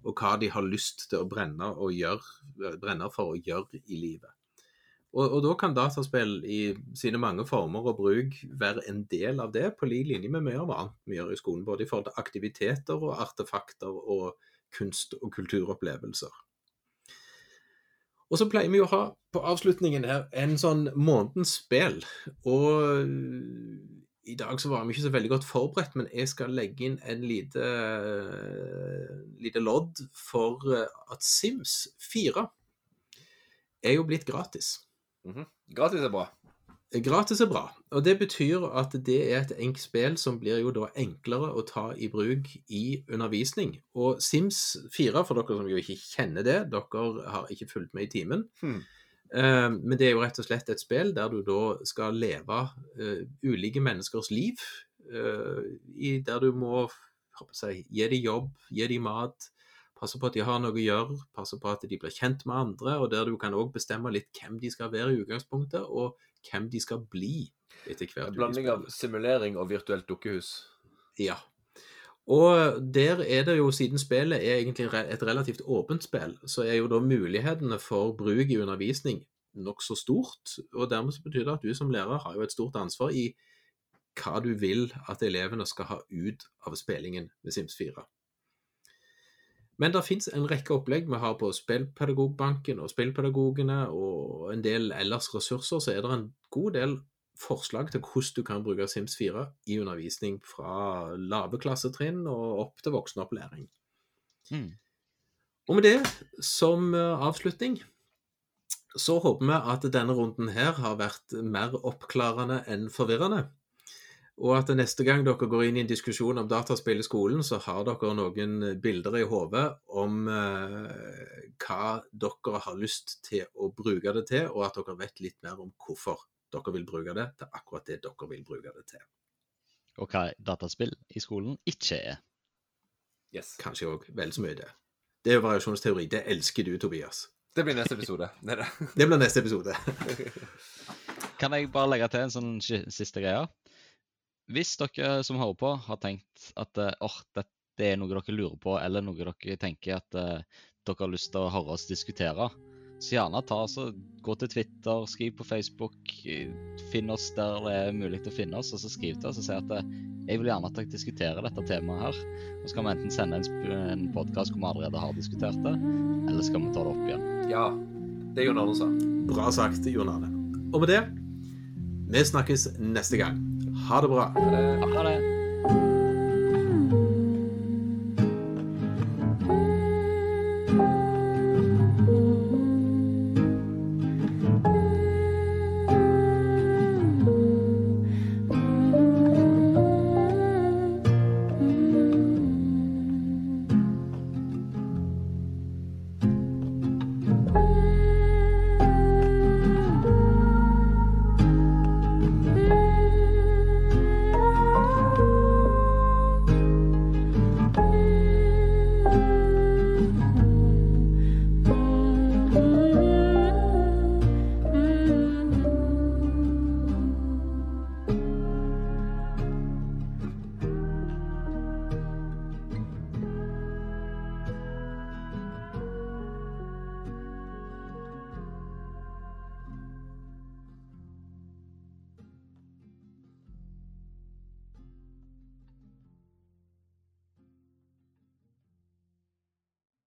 og hva de har lyst til å brenne, gjøre, brenne for å gjøre i livet. Og, og da kan dataspill i sine mange former og bruk være en del av det, på lik linje med mye av annet vi gjør i skolen. Både i forhold til aktiviteter og artefakter og kunst- og kulturopplevelser. Og så pleier vi å ha på avslutningen her en sånn månedens spill. Og i dag så var vi ikke så veldig godt forberedt, men jeg skal legge inn en lite, lite lodd for eh, at Sims 4 er jo blitt gratis. Mhm. Gratis er bra. Gratis er bra, og det betyr at det er et enkelt spill som blir jo da enklere å ta i bruk i undervisning. Og Sims 4, for dere som jo ikke kjenner det, dere har ikke fulgt med i timen, Hmm. Uh, men det er jo rett og slett et spill der du da skal leve uh, ulike menneskers liv, Uh, i, der du må si, gi dem jobb, gi dem mat, passe på at de har noe å gjøre, passe på at de blir kjent med andre, og der du kan òg bestemme litt hvem de skal være i utgangspunktet, og hvem de skal bli etter hvert. En blanding av simulering og virtuelt dukkehus. Ja. Og der er det jo, siden spillet er egentlig et relativt åpent spill, så er jo da mulighetene for bruk i undervisning nokså stort. Og dermed så betyr det at du som lærer har jo et stort ansvar i hva du vil at elevene skal ha ut av spillingen med Sims 4. Men det fins en rekke opplegg. Vi har på Spillpedagogbanken og Spillpedagogene og en del ellers ressurser, så er det en god del forslag til hvordan du kan bruke Sims 4 i undervisning fra lave klassetrinn og opp til voksenopplæring. Mm. Og med det som eh, avslutning så håper vi at denne runden her har vært mer oppklarende enn forvirrende. Og at neste gang dere går inn i en diskusjon om dataspill i skolen, så har dere noen bilder i hodet om eh, hva dere har lyst til å bruke det til, og at dere vet litt mer om hvorfor dere vil bruke det til akkurat det dere vil bruke det til. Og hva dataspill i skolen ikke er. Yes. Kanskje òg vel så mye det. Det er jo variasjonsteori. Det elsker du, Tobias. Det blir neste episode. Det det. Det blir neste episode. Kan jeg bare legge til en sånn siste greie? Hvis dere som hører på, har tenkt at oh, det, det, er noe dere lurer på, eller noe dere tenker at uh, dere har lyst til å høre oss diskutere, så gjerne ta så gå til Twitter, skriv på Facebook, eh, finn oss der det er mulig å finne oss, og så skriv til oss og si at jeg vil gjerne at dere diskuterer dette temaet her. Og så kan vi enten sende en, en podkast hvor vi allerede har diskutert det, eller skal vi ta det opp igjen. Ja. Det Jon Arne sa. Bra sagt, Jon Arne. Og med det, vi snakkes neste gang. Ha det bra. Ha det. Ha det!